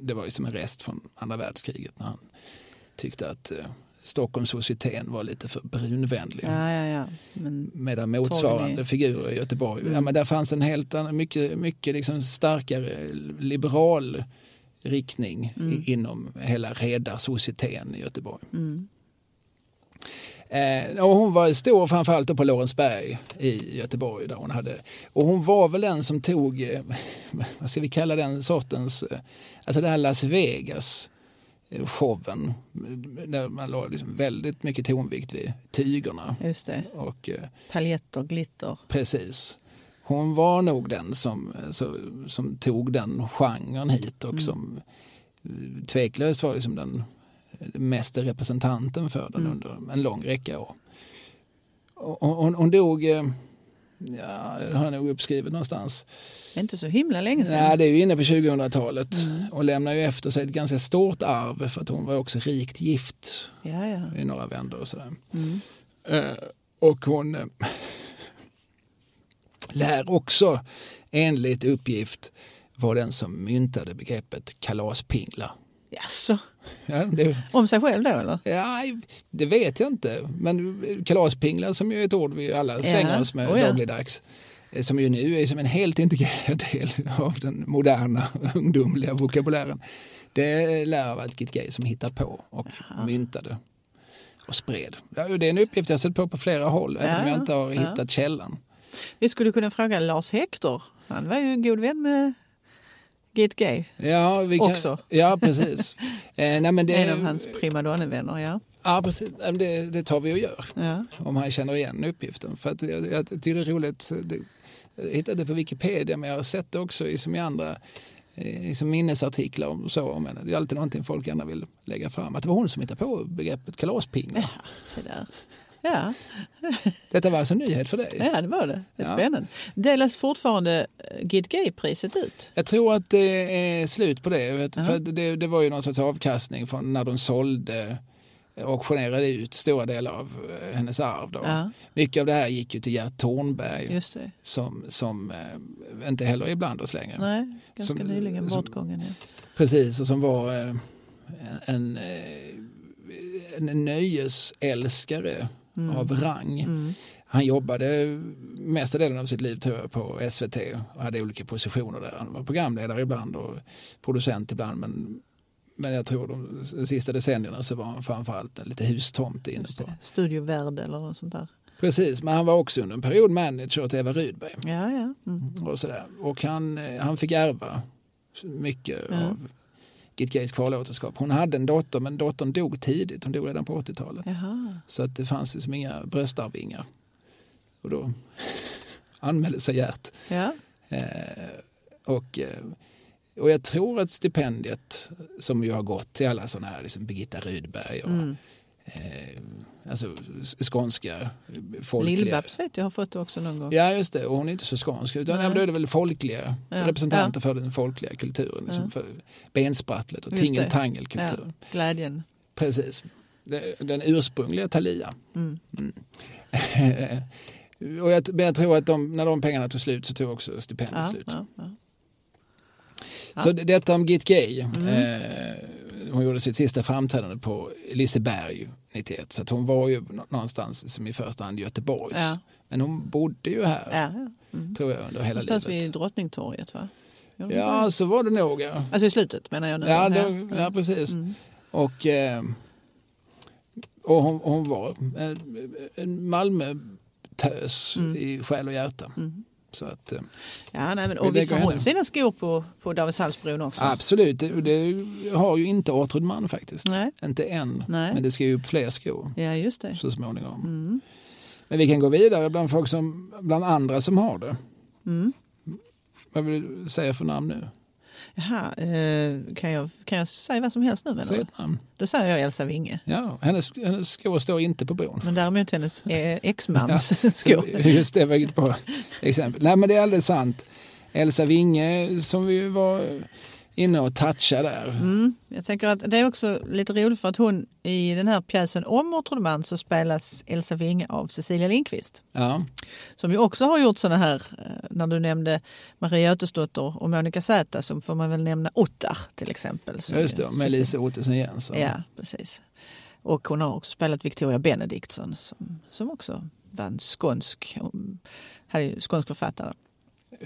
Det var ju som en rest från andra världskriget när han tyckte att eh, Stockholmssocieteten var lite för brunvänlig. Ja, ja, ja. Men, Medan motsvarande Torgny. figurer i Göteborg, Mm. ja, men där fanns en helt annan, mycket, mycket liksom starkare liberal riktning Mm. i, inom hela redarsocieteten i Göteborg. mm. Eh, och hon var stor framförallt på Lorensberg i Göteborg. Där hon hade, och hon var väl den som tog, eh, vad ska vi kalla den sortens, eh, alltså det här Las Vegas eh, showen. Där man la liksom väldigt mycket tonvikt vid tygerna. Just det. Och, eh, Paljetter, glitter. Precis. Hon var nog den som, så, som tog den genren hit och som eh, tveklöst var liksom den mest representanten för den under en lång räcka år. Hon, hon dog, eh, ja, det har jag nog uppskrivet någonstans. Det är inte så himla länge sedan. Nej, det är ju inne på 2000-talet och lämnar ju efter sig ett ganska stort arv för att hon var också rikt gift Ja, ja. i några vändor och sådär. Mm. Eh, och hon eh, lär också enligt uppgift vara den som myntade begreppet kalaspingla. Jaså? Ja, det, Om sig själv då eller? ja, det vet jag inte, men kalaspingla som ju är ett ord vi alla svänger Ja, oss med oh ja. dagligdags eh, som ju nu är som en helt integrerad del av den moderna ungdomliga vokabulären. Det lär ha varit Git Gay som hittade på och myntade och spred. Ja, det är en uppgift jag sett på på flera håll, även om jag Ja, inte har ja. hittat källan. Vi skulle kunna fråga Lars Hector. Han var ju en god vän med Git Gay. Ja, vi kan, Också. Ja, precis. eh, nej, men det, En av hans primadonnevänner, ja. ja, precis. Det, det tar vi och gör. ja. Om han känner igen uppgiften. För att jag, jag tycker det är roligt. Det, jag hittade det på Wikipedia men jag har sett det också i, som i andra eh, som minnesartiklar och så. om henne. Det är alltid någonting folk gärna vill lägga fram. Att det var hon som hittade på begreppet kalaspingla. Så där. Ja, Detta var alltså en nyhet för dig. ja, det var det. Det är Ja. spännande. Delas fortfarande eh, Git Gay-priset ut? Jag tror att det är slut på det. Vet, Ja. för det, det var ju någon sorts avkastning från när de sålde auktionerade ut stora delar av eh, hennes arv. Då. Ja, Mycket av det här gick ju till Gert Tornberg som, som eh, inte heller är bland oss längre. Nej, ganska Som- nyligen bortgången. Ja. Precis, och som var eh, en, eh, en nöjesälskare av rang. Mm. Han jobbade mesta delen av sitt liv jag, på SVT och hade olika positioner där. Han var programledare ibland och producent ibland. Men, men jag tror de, sista decennierna så var han framförallt en lite hustomte inne på. det. Studio Värld eller något sånt där. Precis, men han var också under en period manager åt Eva Rydberg. Ja, ja. Mm. Och, sådär. och han, eh, han fick ärva mycket Ja. av Git Gays kvarlåtenskap. Hon hade en dotter men dottern dog tidigt, hon dog redan på 80-talet. Jaha. Så att det fanns liksom inga bröstarvingar. Och då anmälde sig Gert. Ja. Eh, och, eh, och jag tror att stipendiet som ju har gått till alla sådana här, liksom Birgitta Rydberg och Mm. eh, alltså skånska folkliga. Lill-Babs vet jag har fått det också någon gång. Ja just det, och hon är inte så skånsk utan Nej. ja, då är det väl folkliga Ja. representanter för den folkliga kulturen. Liksom Ja. för bensprattlet och tingeltangelkulturen. Glädjen. Precis. Den ursprungliga Thalia. Mm. och jag, men jag tror att de, när de pengarna tog slut så tog också stipendiet Ja, slut. ja, ja. Så det- detta om Git Gay. Mm. Eh, hon gjorde sitt sista framträdande på Liseberg 91. Så hon var ju nå- någonstans som i första hand Göteborgs. Ja. Men hon bodde ju här Ja, ja. Mm. tror jag under hela Någonstans livet. vid Drottningtorget va? Gjorde Ja, det? så var det nog. Ja, Alltså i slutet menar jag nu. ja, då, ja precis. Mm. Och, eh, och hon, hon var en Malmö-tös Mm. i själ och hjärta. Mm. Så att, eh, Ja, nej, men, Vi och visst har hon sina skor på, på Davidshalsbron också? absolut, det, det har ju inte Ortrud Mann faktiskt. Nej. Inte än, Nej. men det ska ju upp fler skor Ja, just det. så småningom. Mm. Men vi kan gå vidare bland folk som, bland andra som har det. Mm. Vad vill du säga för namn nu? Jaha, eh, kan, jag, kan jag säga vad som helst nu? Säg ett namn. Då säger jag Elsa Winge. Ja, hennes, hennes skor står inte på bron. Men däremot hennes eh, exmans skor. Just det var ett bra exempel. Nej men det är alldeles sant. Elsa Winge som vi var inne och touchade där. Mm. Jag tänker att det är också lite roligt för att hon i den här pjäsen om Ortrudman så spelas Elsa Winge av Cecilia Lindqvist. Ja, Som ju också har gjort sådana här, eh, när du nämnde Maria Ötesdotter och Monica Zäta så får man väl nämna Ottar till exempel. som just ju det. Med Lisa Ottesen Jensen. Ja, precis. Och hon har också spelat Victoria Benediktsson som, som också var en skånsk, hade skånsk författare.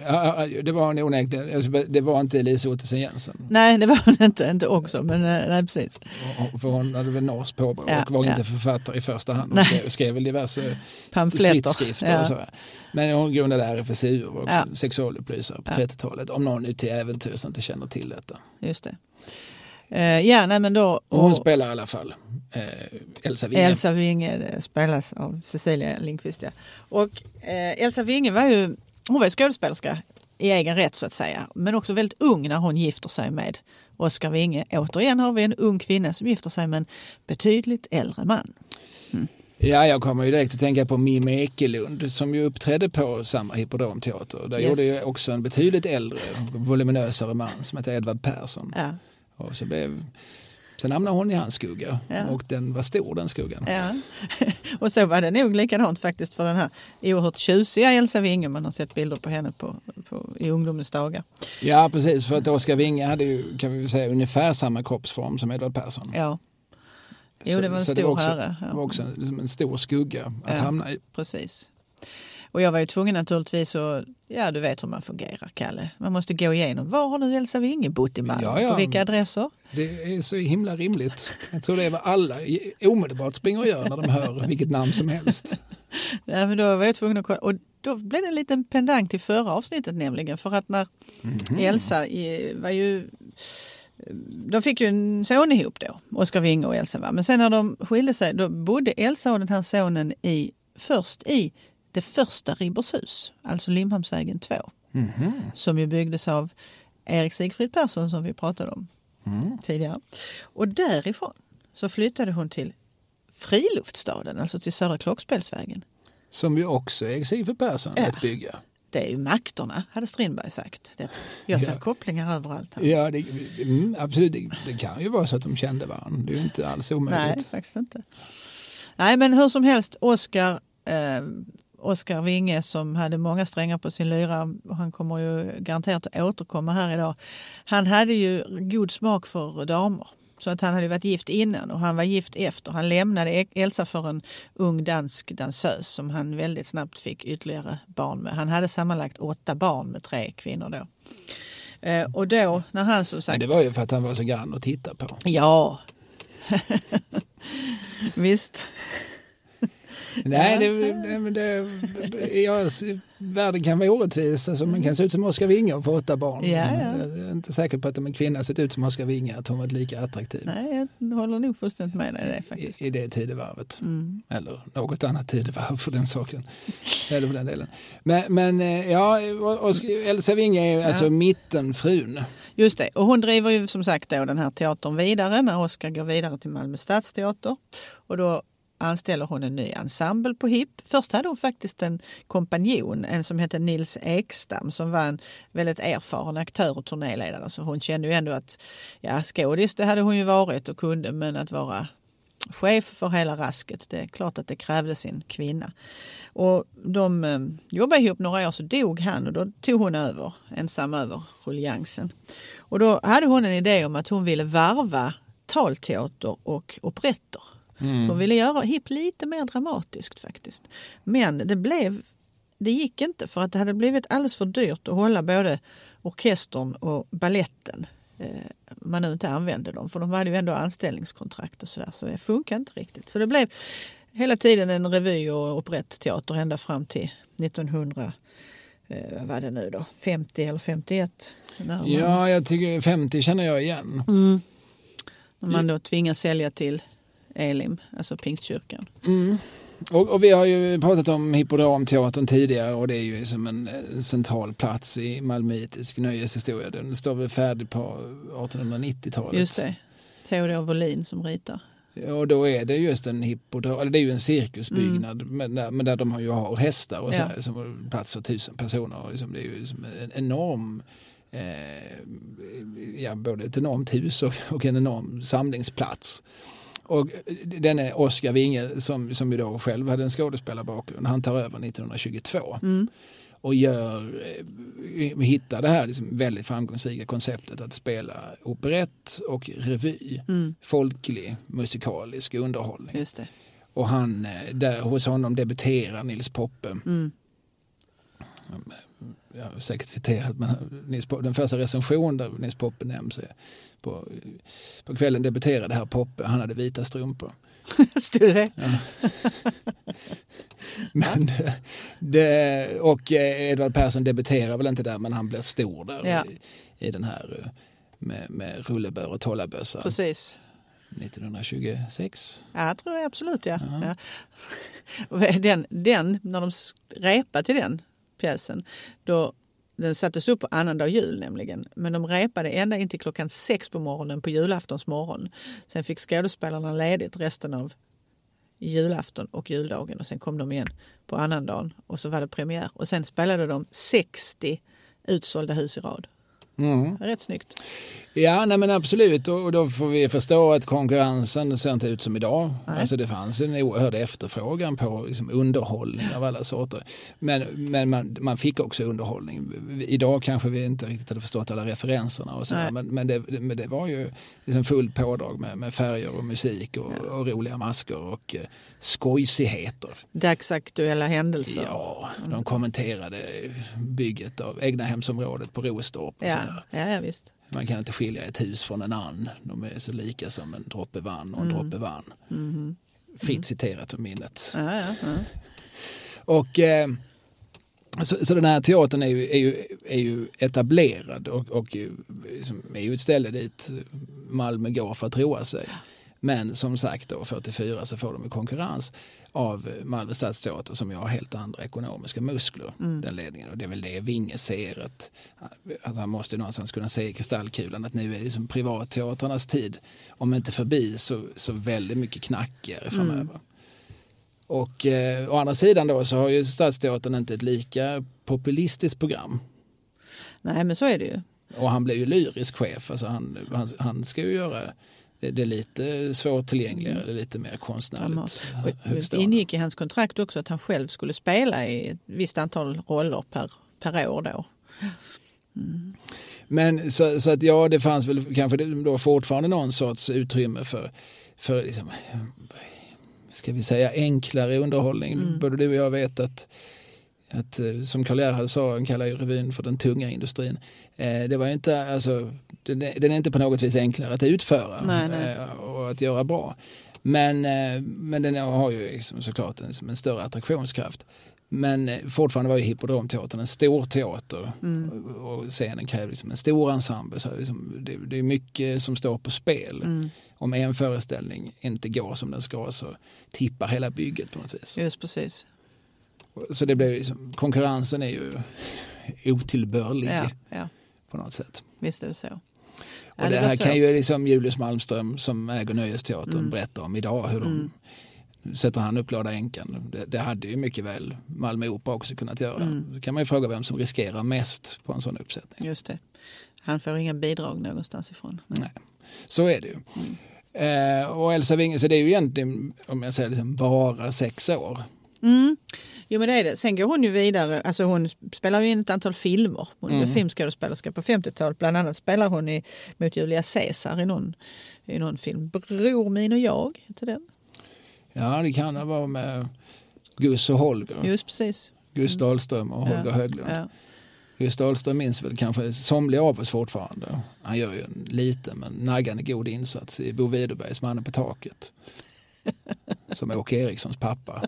Ja, det var hon onekligen. Alltså, Det var inte Lisa Ottesen Jensen. Nej, det var hon inte, inte också, men eh, nej, precis. För hon hade väl norskt påbrå Ja, och var ja. inte författare i första hand. Hon Nej. skrev, skrev väl diverse Ja. och så. Men hon grundade RFSU och Ja. sexualupplysare på Ja. 30-talet. Om någon nu till äventyrs inte känner till detta. Just det. Eh, ja, nej, men då... Och hon och- spelar i alla fall eh, Elsa Winge. Elsa Winge spelas av Cecilia Lindqvist. Ja. Och eh, Elsa Winge var ju, hon var ju skådespelerska i egen rätt så att säga. Men också väldigt ung när hon gifter sig med Oskar Winge. Återigen har vi en ung kvinna som gifter sig med en betydligt äldre man. Ja, jag kommer ju direkt att tänka på Mim Ekelund som ju uppträdde på samma hippodromteater. Där Yes. gjorde ju också en betydligt äldre, voluminösare man som hette Edvard Persson. Ja. Och så blev, sen hamnade hon i hans skugga Ja. och den var stor den skuggan. Ja. och så var det nog likadant faktiskt för den här oerhört tjusiga Elsa Winge. Man har sett bilder på henne på, på, i ungdomens dagar. Ja, precis. För att Oskar Winge hade ju, kan vi säga, ungefär samma kroppsform som Edvard Persson. Ja, Jo, Så- det var en stor var också, herre, ja. Det var också en, en stor skugga att hamna i. precis. Och jag var ju tvungen naturligtvis att, ja du vet hur man fungerar Kalle. Man måste gå igenom, var har nu Elsa Winge bott i Malmö? Ja, ja. På vilka adresser? Det är så himla rimligt. Jag tror det är vad alla omedelbart springer och gör när de hör vilket namn som helst. Ja, men då var jag tvungen att kolla. Och då blev det en liten pendang till förra avsnittet nämligen. För att när Mhm. Elsa i- var ju... De fick ju en son ihop då, Oskar Winge och Elsa. Va? Men sen när de skilde sig då bodde Elsa och den här sonen i, först i det första Ribershus, alltså Limhamnsvägen 2. Mhm. Som ju byggdes av Erik Sigfrid Persson som vi pratade om Mm. tidigare. Och därifrån så flyttade hon till Friluftsstaden, alltså till Södra Klockspelsvägen. Som ju också är Sigfrid Persson Ja. att bygga. Det är ju makterna, hade Strindberg sagt. Det. Jag ser Ja. kopplingar överallt. Här. Ja, det, mm, absolut. Det, det kan ju vara så att de kände varandra. Det är ju inte alls omöjligt. Nej, faktiskt inte. Nej, men hur som helst, Oskar eh, Oskar Winge som hade många strängar på sin lyra, han kommer ju garanterat att återkomma här idag. Han hade ju god smak för damer. Så att han hade varit gift innan och han var gift efter. Han lämnade E- Elsa för en ung dansk dansös som han väldigt snabbt fick ytterligare barn med. Han hade sammanlagt åtta barn med tre kvinnor då. Eh, och då när han som sagt... Men det var ju för att han var så grann att titta på. Ja. Visst. Nej, det, det, det, ja, världen kan vara orättvis. Alltså, man kan se ut som Oskar Winge och få åtta barn. Ja, ja. Jag är inte säker på att om en kvinna sett ut som Oskar Winge att hon var lika attraktiv Nej, jag håller nog fullständigt med dig i det faktiskt. i, i det tidevarvet. Mm. Eller något annat tidevarv för den saken. Eller för den delen. Men, men eh, ja, Oskar- Elsa Winge är ju alltså Ja. mittenfrun. Just det, och hon driver ju som sagt då den här teatern vidare när Oskar går vidare till Malmö stadsteater. Och då anställer hon en ny ensemble på HIP. Först hade hon faktiskt en kompanjon, en som hette Nils Ekstam som var en väldigt erfaren aktör och turnéledare. Så hon kände ju ändå att ja, skådis det hade hon ju varit och kunde men att vara chef för hela rasket. Det är klart att det krävde sin kvinna. Och de eh, jobbade ihop några år så dog han och då tog hon över ensam över ruljansen. Och då hade hon en idé om att hon ville varva talteater och operetter. Mm. Hon ville göra HIP lite mer dramatiskt faktiskt. Men det blev det gick inte för att det hade blivit alldeles för dyrt att hålla både orkestern och balletten eh, man nu inte använde dem. För de hade ju ändå anställningskontrakt och sådär. Så det funkar inte riktigt. Så det blev hela tiden en revy och operettteater ända fram till 1900, eh, vad var det nu då, 50 eller 51. När man, Ja, jag tycker 50 känner jag igen. mm, när man då tvingas sälja till Elim, alltså Pingstkyrkan. Mm. Och, och vi har ju pratat om Hippodramteatern tidigare och det är ju som en, en central plats i malmöitisk nöjeshistoria. Den står väl färdig på 1890-talet. Just det. Theodor Wåhlin som ritar. Och då är det just en hippodrom, eller det är ju en cirkusbyggnad Mm. men, där, men där de har ju har hästar och så Ja. här, som plats för tusen personer. Och liksom, det är ju som en enorm, eh, ja både ett enormt hus och, och en enorm samlingsplats. Och denne Oskar Winge som, som ju då själv hade en skådespelarbakgrund, han tar över 1922 Mm. och gör, eh, hittar det här liksom väldigt framgångsrika konceptet att spela operett och revy. Mm. Folklig musikalisk underhållning. Just det. Och han, eh, där, hos honom debuterar Nils Poppe. Mm. Jag har säkert citerat men Nils Poppe, den första recensionen där Nils Poppe nämns är på, på kvällen debuterade herr Poppe, han hade vita strumpor. Stod det Ja. Men det, det, och eh, Edvard Persson debuterar väl inte där men han blir stor där Ja. i, i den här eh, med, med rullebör och tollabössa Precis. 1926. Ja, jag tror det absolut. Ja. Ja. Den, den, när de repade till den pjäsen, då, den sattes upp på annandag jul nämligen. Men de repade ända in till klockan sex på morgonen på julaftons morgon. Sen fick skådespelarna ledigt resten av julafton och juldagen och sen kom de igen på annandagen och så var det premiär. Och sen spelade de 60 utsålda hus i rad. Mm. Rätt snyggt. Ja, nej men absolut. Och då får vi förstå att konkurrensen ser inte ut som idag. Nej. Alltså det fanns en oerhörd efterfrågan på liksom underhållning av alla sorter. Men, men man, man fick också underhållning. Idag kanske vi inte riktigt hade förstått alla referenserna och så men, men, det, men det var ju liksom fullt pådrag med, med färger och musik och, och roliga masker och eh, skojsigheter. Dagsaktuella händelser. Ja, de kommenterade bygget av egna hemsområdet på Rostorp. Och ja, sådär. ja, visst. Man kan inte skilja ett hus från en ann. De är så lika som en droppe vann och en droppe vann. Mhm. Fritt citerat ur minnet. Ja, ja, ja. Och, eh, så, så den här teatern är ju, är ju, är ju etablerad och, och ju, liksom, är ju ett ställe dit Malmö går för att roa sig. Men som sagt då 44 så får de konkurrens av Malmö stadsteater som ju har helt andra ekonomiska muskler, den ledningen. Och det är väl det Vinge ser att, att han måste någonstans kunna se i kristallkulan att nu är det liksom privatteatrarnas tid. Om inte förbi så, så väldigt mycket knackigare framöver. Och eh, å andra sidan då så har ju Stadsteatern inte ett lika populistiskt program. Nej, men så är det ju. Och han blev ju lyrisk chef. Alltså han, han, han ska ju göra det, är lite svårtillgängligare, det är lite mer konstnärligt Och Det ingick i hans kontrakt också att han själv skulle spela i ett visst antal roller per, per år då. Men så, så att ja, det fanns väl kanske då fortfarande någon sorts utrymme för, för liksom, ska vi säga enklare underhållning. Både du och jag vet att, att eh, som Karl Gerhard sa, han kallar ju revyn för den tunga industrin. Eh, det var inte, alltså, den, är, den är inte på något vis enklare att utföra Nej, nej. eh, och att göra bra. Men, eh, men den har ju liksom såklart en, en större attraktionskraft. Men eh, fortfarande var ju Hippodramteatern en stor teater och- och scenen krävde liksom en stor ensemble. Så liksom, det, det är mycket som står på spel. Mm. Om en föreställning inte går som den ska så tippar hela bygget på något vis. Just precis. Så det blir liksom, konkurrensen är ju otillbörlig Ja, ja, på något sätt. visst är det så. Ja, Och det var här kan ju liksom Julius Malmström som äger Nöjesteatern Mm. berätta om idag. Hur de, Nu sätter han upp Glada änkan. Det, det hade ju mycket väl Malmö Opera också kunnat göra. Mm. Då kan man ju fråga vem som riskerar mest på en sån uppsättning. Just det. Han får inga bidrag någonstans ifrån. Nej. Så är det ju. Eh, och Elsa Winge, så det är ju egentligen, om jag säger liksom, bara sex år. Mm. Jo men det är det. Sen går hon ju vidare. Alltså hon spelar ju in ett antal filmer. Hon är Mm. filmskådespelerska på 50-talet. Bland annat spelar hon i, mot Julia Caesar i någon, i någon film. Bror min och jag heter den. Ja, det kan det vara med Gus och Holger. Just precis. Gus Dahlström och Holger Ja. Höglund. Ja. Gus Dahlström minns väl kanske somliga av oss fortfarande. Han gör ju en liten men naggande god insats i Bo Widerbergs Mannen på taket. Som Åke Erikssons pappa.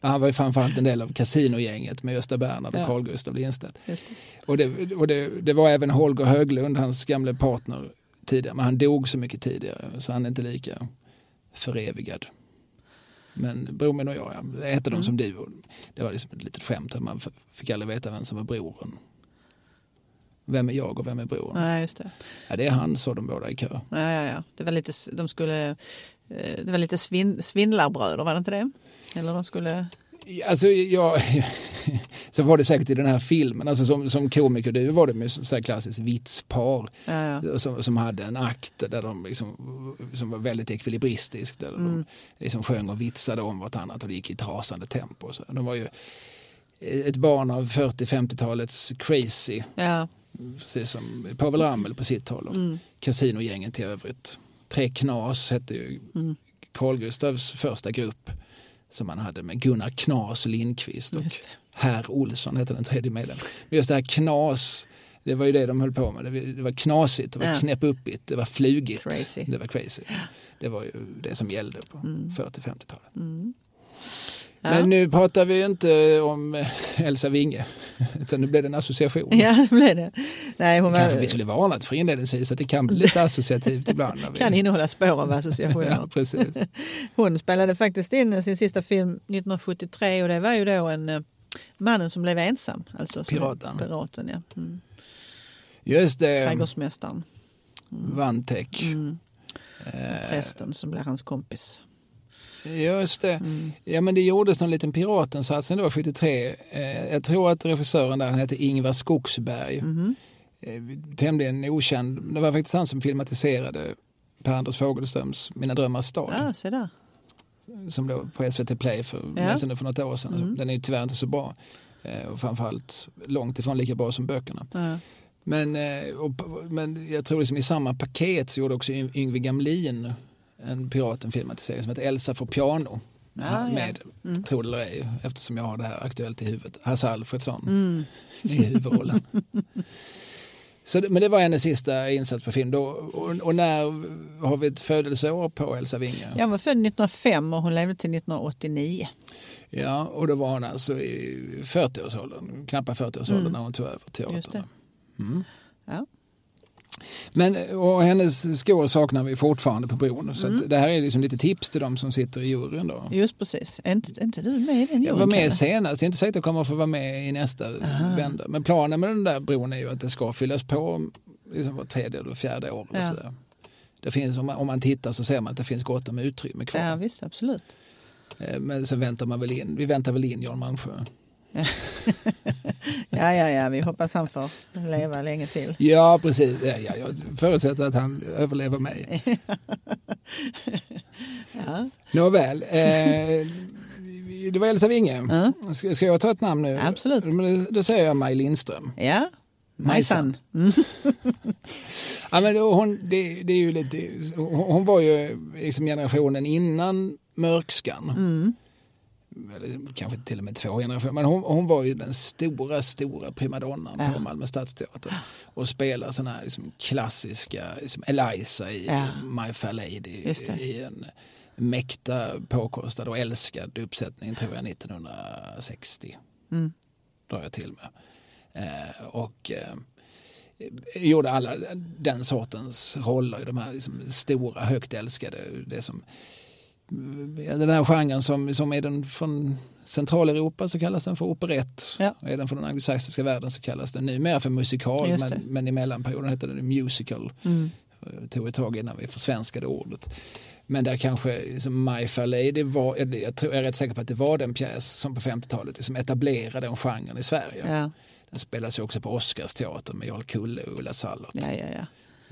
Men han var ju framförallt en del av kasinogänget med Gösta Bernhard och Ja. Carl Gustaf Lindstedt. Just det. Och, det, och det, det var även Holger Höglund, hans gamle partner tidigare. Men han dog så mycket tidigare så han är inte lika förevigad. Men bror min och jag, ja, det hette de som du. Det var liksom ett litet skämt. att Man fick aldrig veta vem som var brodern. Vem är jag och vem är? Nej, just det. Ja, det är han, så de båda i kö. Ja, ja, ja. Det var lite, de skulle, det var lite svin, svindlarbröder, var det inte det? Eller de skulle... Alltså, jag, så var det säkert i den här filmen. Alltså, som, som komiker du var det med så här klassiskt vitspar Ja, ja. som, som hade en akt där de liksom, som var väldigt ekvilibristisk. Där de liksom sjöng och vitsade om vartannat och det gick i ett rasande tempo. Så de var ju ett barn av 40-50-talets crazy, ja. precis som Povel Ramel på sitt håll och Casinogängen till övrigt. Tre Knas hette ju Carl Gustavs första grupp som han hade med Gunnar Knas Lindqvist och. Herr Olsson hette den tredje medlemmen. Men just det här Knas, det var ju det de höll på med. Det var- knasigt, det var Ja. knäppuppigt, det var flugigt. Crazy. Det var crazy. Det var ju det som gällde på 40-50-talet. Ja. Men nu pratar vi inte om eh, Elsa Winge, utan nu blev det en association. ja, det blev det. Nej, hon Kanske var, vi skulle varnat för inledningsvis att det kan bli lite associativt ibland. vi- kan innehålla spår av associationer. Ja, precis. Hon spelade faktiskt in sin sista film 1973 och det var ju då en eh, Mannen som blev ensam. Alltså Piraten. Piraten, ja. Mm. Just det, Trädgårdsmästaren. Vantek. Mm. Eh, Prästen som blev hans kompis. Just det. Mm. Ja, men det gjordes någon liten Piratensats det var 73. Eh, jag tror att regissören där han hette Ingvar Skogsberg. Eh, tämligen okänd. Det var faktiskt han som filmatiserade Per-Anders Fogelströms Mina drömmars stad. Ja, se där. Som låg på SVT Play för, Ja. för något år sedan. Mm. Den är ju tyvärr inte så bra. Eh, och framförallt långt ifrån lika bra som böckerna. Ja. Men, och, men jag tror liksom i samma paket så gjorde också Yng- Yngwie Gamlin en Piraten-filmatisering som heter Elsa för piano. Ja, ja. med, Mm. tro det eller ej, eftersom jag har det här aktuellt i huvudet, Hasse Alfredson Mm. i huvudrollen. Så, men det var hennes sista insats på film. Då, och, och när har vi ett födelseår på Elsa Winge? Jag var född 1905 och hon levde till 1989. Ja, och då var hon alltså i 40-årsåldern, knappa 40-årsåldern Mm. när hon tog över Just det. teatern. Mm. Ja. Men och hennes skor saknar vi fortfarande på bron. Så Mm. det här är liksom lite tips till de som sitter i juryn. Då. Just precis. Är inte, är inte du med i den Jag var juryn, med Kalle? senast, jag är inte säker att jag kommer att få vara med i nästa vända. Men planen med den där bron är ju att det ska fyllas på liksom var tredje eller fjärde år. Och Ja. sådär. Det finns, om, man, om man tittar så ser man att det finns gott om utrymme kvar. Ja, visst, absolut. Eh, Men sen väntar man väl in, vi väntar väl in Jan Malmsjö. Ja, ja, ja, vi hoppas han får leva länge till. Ja, precis. Ja, ja, jag förutsätter att han överlever mig. Ja, Nåväl. Eh, det var Elsa Winge. Ska, ska jag ta ett namn nu? Absolut. Men Då säger jag Maj Lindström. ja. Majsan. Majsan. Mm. Ja, men hon, det, det är ju lite, hon, hon var ju liksom generationen innan Mörkskan. Mm. Eller kanske till och med två generationer. Men hon, hon var ju den stora, stora primadonnan Ja. på Malmö stadsteater. Och spelade sådana här liksom klassiska, liksom Eliza i Ja. My Fair Lady. I en mäkta påkostad och älskad uppsättning tror jag 1960. Mm. Drar jag till med. Eh, och eh, gjorde alla den sortens roller de här liksom, stora, högt älskade. Det som, den här genren som, som är den från Centraleuropa så kallas den för operett. Ja. Är den från den anglosaxiska världen så kallas den numera för musikal. Men, men i mellanperioden hette den musical. Mm. Det tog ett tag innan vi försvenskade ordet. Men där kanske liksom My Fair Lady var, jag, tror, jag är rätt säker på att det var den pjäs som på 50-talet liksom etablerade den genren i Sverige. Ja, Den spelas ju också på Oscarsteatern med Jarl Kulle och Ulla Sallert. ja, ja. ja.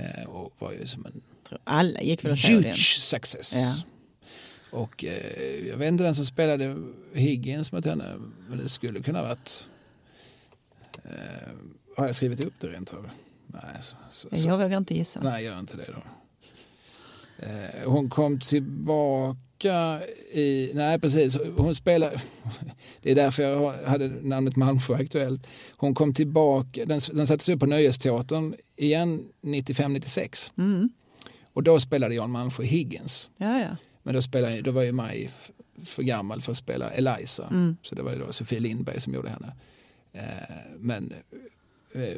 Eh, och var ju som en Alla gick väl och såg den. huge success. Ja. Och eh, jag vet inte vem som spelade Higgins mot henne, men det skulle kunna varit... Eh, har jag skrivit upp det rent av? Nej, så, så, så, Jag vågar inte gissa. nej, gör inte det då. Eh, hon kom tillbaka i... Nej, precis. Hon spelar... Det är därför jag hade namnet Malmsjö aktuellt. Hon kom tillbaka... Den, den sattes upp på Nöjesteatern igen 95-96. Mm. Och då spelade Jan Malmsjö Higgins. Ja, ja. Men då, spelade, då var ju Maj för gammal för att spela Eliza. Mm. Så det var ju då Sofie Lindberg som gjorde henne. Eh, men eh, eh,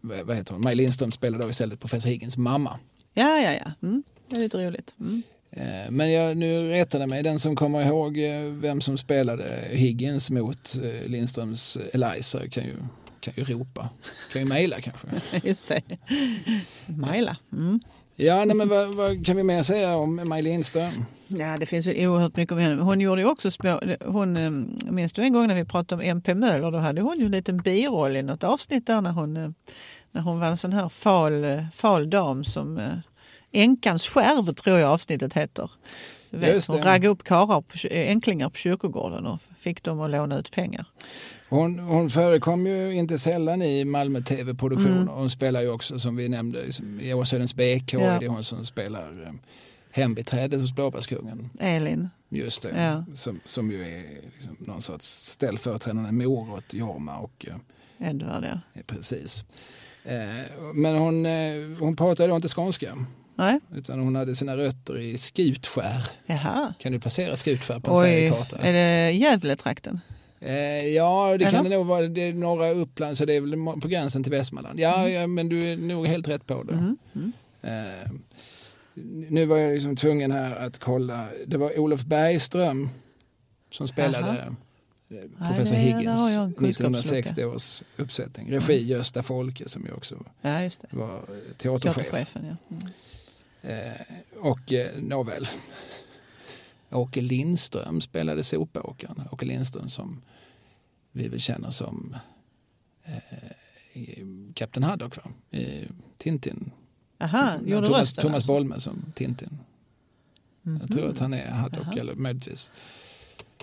vad heter hon? Maj Lindström spelade då istället professor Higgins mamma. Ja, ja, ja. Mm. Det är lite roligt. Mm. Eh, Men jag, nu retade mig den som kommer ihåg eh, vem som spelade Higgins mot eh, Lindströms Eliza kan ju, kan ju ropa. Kan ju mejla kanske. Just det. Majla. Mm. Ja, nej, men vad, vad kan vi mer säga om Maj Lindström? Ja, det finns väl oerhört mycket om henne. Hon gjorde ju också små... Hon, eh, minns du en gång när vi pratade om MP Möller? Då hade hon ju en liten biroll i något avsnitt där när hon, eh, när hon var en sån här fal, eh, fal dam som... Änkans skärv tror jag avsnittet heter. Vet, hon raggade upp karlar på, änklingar på kyrkogården och fick dem att låna ut pengar. Hon, hon förekom ju inte sällan i Malmö TV-produktioner. Mm. Hon spelar ju också som vi nämnde liksom, i Åsödens BK. Ja. Det är hon som spelar eh, hembiträdet hos Blåbärskungen. Elin. Just det. Ja. Som, som ju är liksom, någon sorts ställföreträdande mor åt Jorma. Och, eh, Edvard, ja. precis. Eh, men hon, eh, hon pratade då inte skånska. Nej, Utan hon hade sina rötter i Skutskär. jaha. Kan du placera Skutskär på en Sverigekarta? är det Gävletrakten? Eh, ja, det kan Eller? det nog vara. Det är norra Uppland så det är väl på gränsen till Västmanland. Ja, ja men du är nog helt rätt på det. Mm. Mm. Eh, nu var jag liksom tvungen här att kolla. Det var Olof Bergström som spelade Jaha. eh, professor Nej, Higgins har jag en 1960 års uppsättning. Regi Gösta Folke som ju också Ja, var teaterchef. Teaterchefen, ja. Mm. Eh, och eh, nåväl. Åke Lindström spelade Sopåkaren. Åke Lindström som vi väl känner som eh, Kapten Haddock va? I Tintin. Aha, gjorde Thomas, rösten Thomas alltså. Bolme som Tintin. Jag tror att han är Haddock Jaha. eller möjligtvis.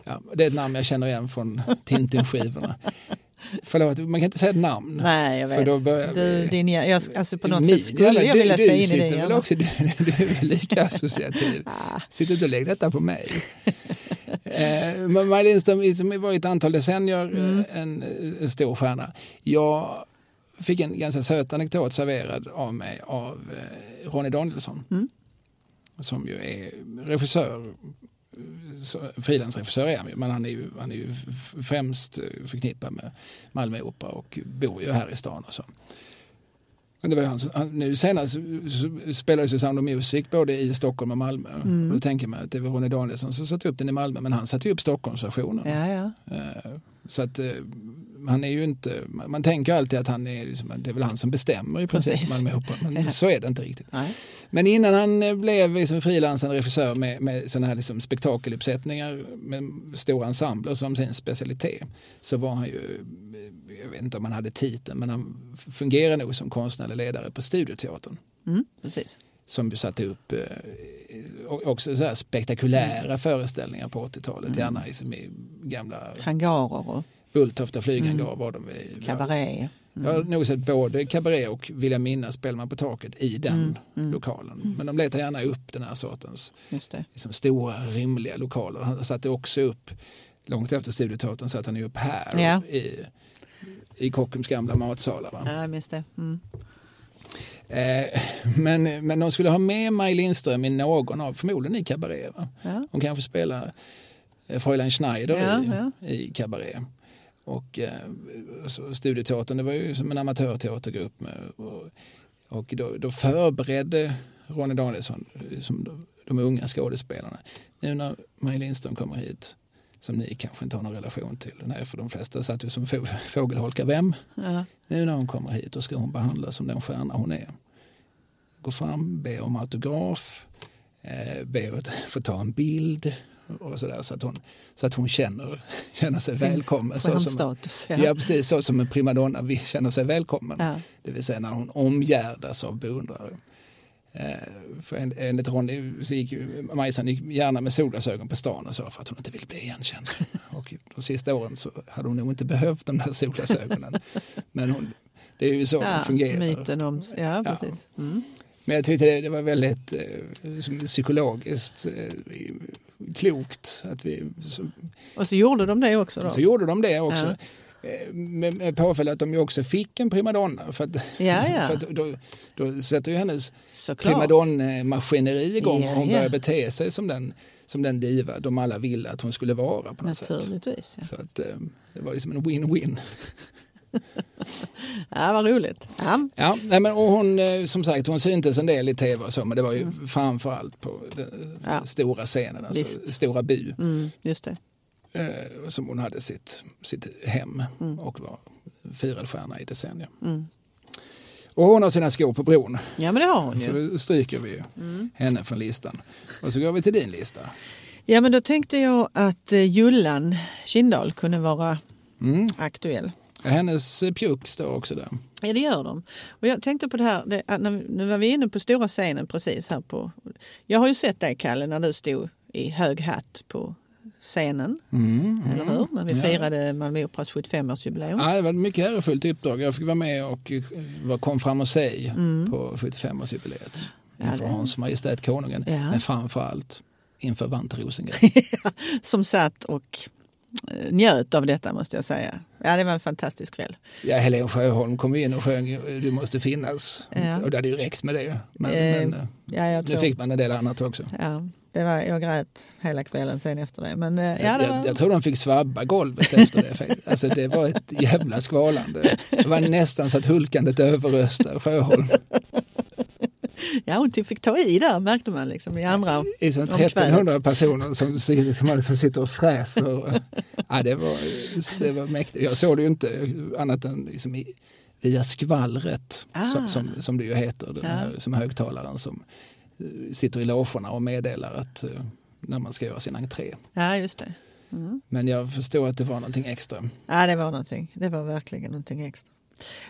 Ja, det är ett namn jag känner igen från Tintin-skivorna. Förlåt, man kan inte säga ett namn. Nej, jag För vet. då börjar Du, vi- din, jag, alltså på något Ni- sätt skulle jag du, vilja du se in i det. också, du, du är lika associativ. Ah. Sitter inte och lägg detta på mig. eh, men Maj Lindström var i ett antal decennier Mm. eh, en, en stor stjärna. Jag fick en ganska söt anekdot serverad av mig av eh, Ronny Danielsson. Mm. Som ju är regissör, frilansregissör är han ju, men han är ju, han är ju främst eh, förknippad med Malmö Opera och bor ju här i stan och så. Men det var han, han, nu senast spelades ju Sound of Music både i Stockholm och Malmö. Mm. Och då tänker man att det var Ronny Danielsson som satte upp den i Malmö men han satte ju upp Stockholmsversionen. Ja, ja. Eh, Så att eh, han är ju inte, man tänker alltid att han är, liksom, det är väl han som bestämmer i princip Precis. Malmö Opera, men så är det inte riktigt. Nej. Men innan han eh, blev liksom frilansande regissör med, med sådana här liksom spektakeluppsättningar med stora ensembler som sin specialitet så var han ju, eh, jag vet inte om han hade titeln, men han fungerar nog som konstnärlig ledare på Studioteatern Mm, precis. som satte upp eh, också så spektakulära föreställningar på 80-talet, gärna i, som i gamla Hangarer och Bulltofta flyghangar var de i. kabaré. Jag har nog sett både kabaré och vill jag minnas spelar man på taket i den lokalen. Men de letar gärna upp den här sortens Just liksom, stora rymliga lokaler. Han satte också upp, långt efter Studioteatern satte han ju upp här Ja. i, i Kockums gamla matsalar. Va? Ja, minns det. Mm. Eh, men, men de skulle ha med Maj Lindström i någon av, förmodligen i Cabaret. Va? Ja. Hon kanske spelar eh, Fräulein Schneider Ja, i, ja. i Cabaret. Och eh, så Studioteatern, det var ju som en amatörteatergrupp. Med, och och då, då förberedde Ronny Danielsson som de, de unga skådespelarna. Nu när Maj Lindström kommer hit, som ni kanske inte har någon relation till, nej, för de flesta satt ju som få, fågelholkar vem? Ja. Nu när hon kommer hit då ska hon behandlas som den stjärna hon är. Gå fram, be om autograf, eh, be att få ta en bild och sådär så att hon, så att hon känner, känner sig Sin välkommen. Så som, Stjärnstatus. Ja. ja, precis så som en primadonna vi känner sig välkommen. Ja. Det vill säga när hon omgärdas av beundrare. Eh, för en- enligt Ronny så gick ju Majsan gick gärna med solglasögon på stan och så för att hon inte ville bli igenkänd. Och de sista åren så hade hon nog inte behövt de där solglasögonen. Men hon, det är ju så det Ja, fungerar. myten om... Ja, precis. Mm. Men jag tyckte det, det var väldigt eh, psykologiskt eh, klokt att vi så, Och så gjorde de det också då? så gjorde de det också. Eh, Med, med påföljd att de ju också fick en primadonna. För att, Ja, ja. för att då, då sätter ju hennes Såklart. primadonnemaskineri igång Ja, och hon ja. börjar bete sig som den, som den diva de alla ville att hon skulle vara på något sätt. Naturligtvis. Ja. Så att, eh, det var liksom en win-win. Ja, vad roligt. Ja. Ja, nej, men, och hon, eh, som sagt, hon syntes en del i tv och så, men det var ju framförallt på den Ja. stora scenen, alltså Visst. Stora Bu, Mm, just det. eh, som hon hade sitt, sitt hem och var firad stjärna i decennier. Mm. Och hon har sina skor på bron, Ja, men det har hon så ju. då stryker vi ju henne från listan. Och så går vi till din lista. Ja, men då tänkte jag att eh, Jullan Kindahl kunde vara Mm. aktuell. Ja, Hennes eh, pjuck står också där. Ja, det gör de. Och jag tänkte på det här, det, nu var vi inne på stora scenen precis här på... Jag har ju sett dig, Kalle, när du stod i hög hatt på scenen, Mm. eller hur? När vi Ja. firade Malmö Operas 75-årsjubileum. Ja, det var ett mycket ärofullt uppdrag. Jag fick vara med och eh, kom fram och säg på 75-årsjubileet Ja, inför det- Hans Majestät Konungen. Ja. Men framför allt inför Vante Rosengren. Som satt och njöt av detta, måste jag säga. Ja, det var en fantastisk kväll. ja, Helen Sjöholm kom in och sjöng Du måste finnas. Ja. Och det hade ju räckt med det. Men, Eh, men eh, Ja, jag nu fick man en del annat också. Ja, det var, jag grät hela kvällen sen efter det. Men eh, ja, jag, det jag, var... jag tror de fick svabba golvet efter det. Alltså, det var ett jävla skvalande. Det var nästan så att hulkandet överröstade Sjöholm. Ja, hon fick ta i där märkte man liksom i andra Det är som Om 1300 personer som, som, som sitter och fräser. Ja, det, var, det var mäktigt. Jag såg det ju inte annat än liksom i, via skvallret, Ah. som, som, som det ju heter, den Ja. här, som högtalaren som eh, sitter i logerna och meddelar att eh, när man ska göra sin entré. Ja, just det. Mm. Men jag förstår att det var någonting extra. Ja, det var någonting. Det var verkligen någonting extra.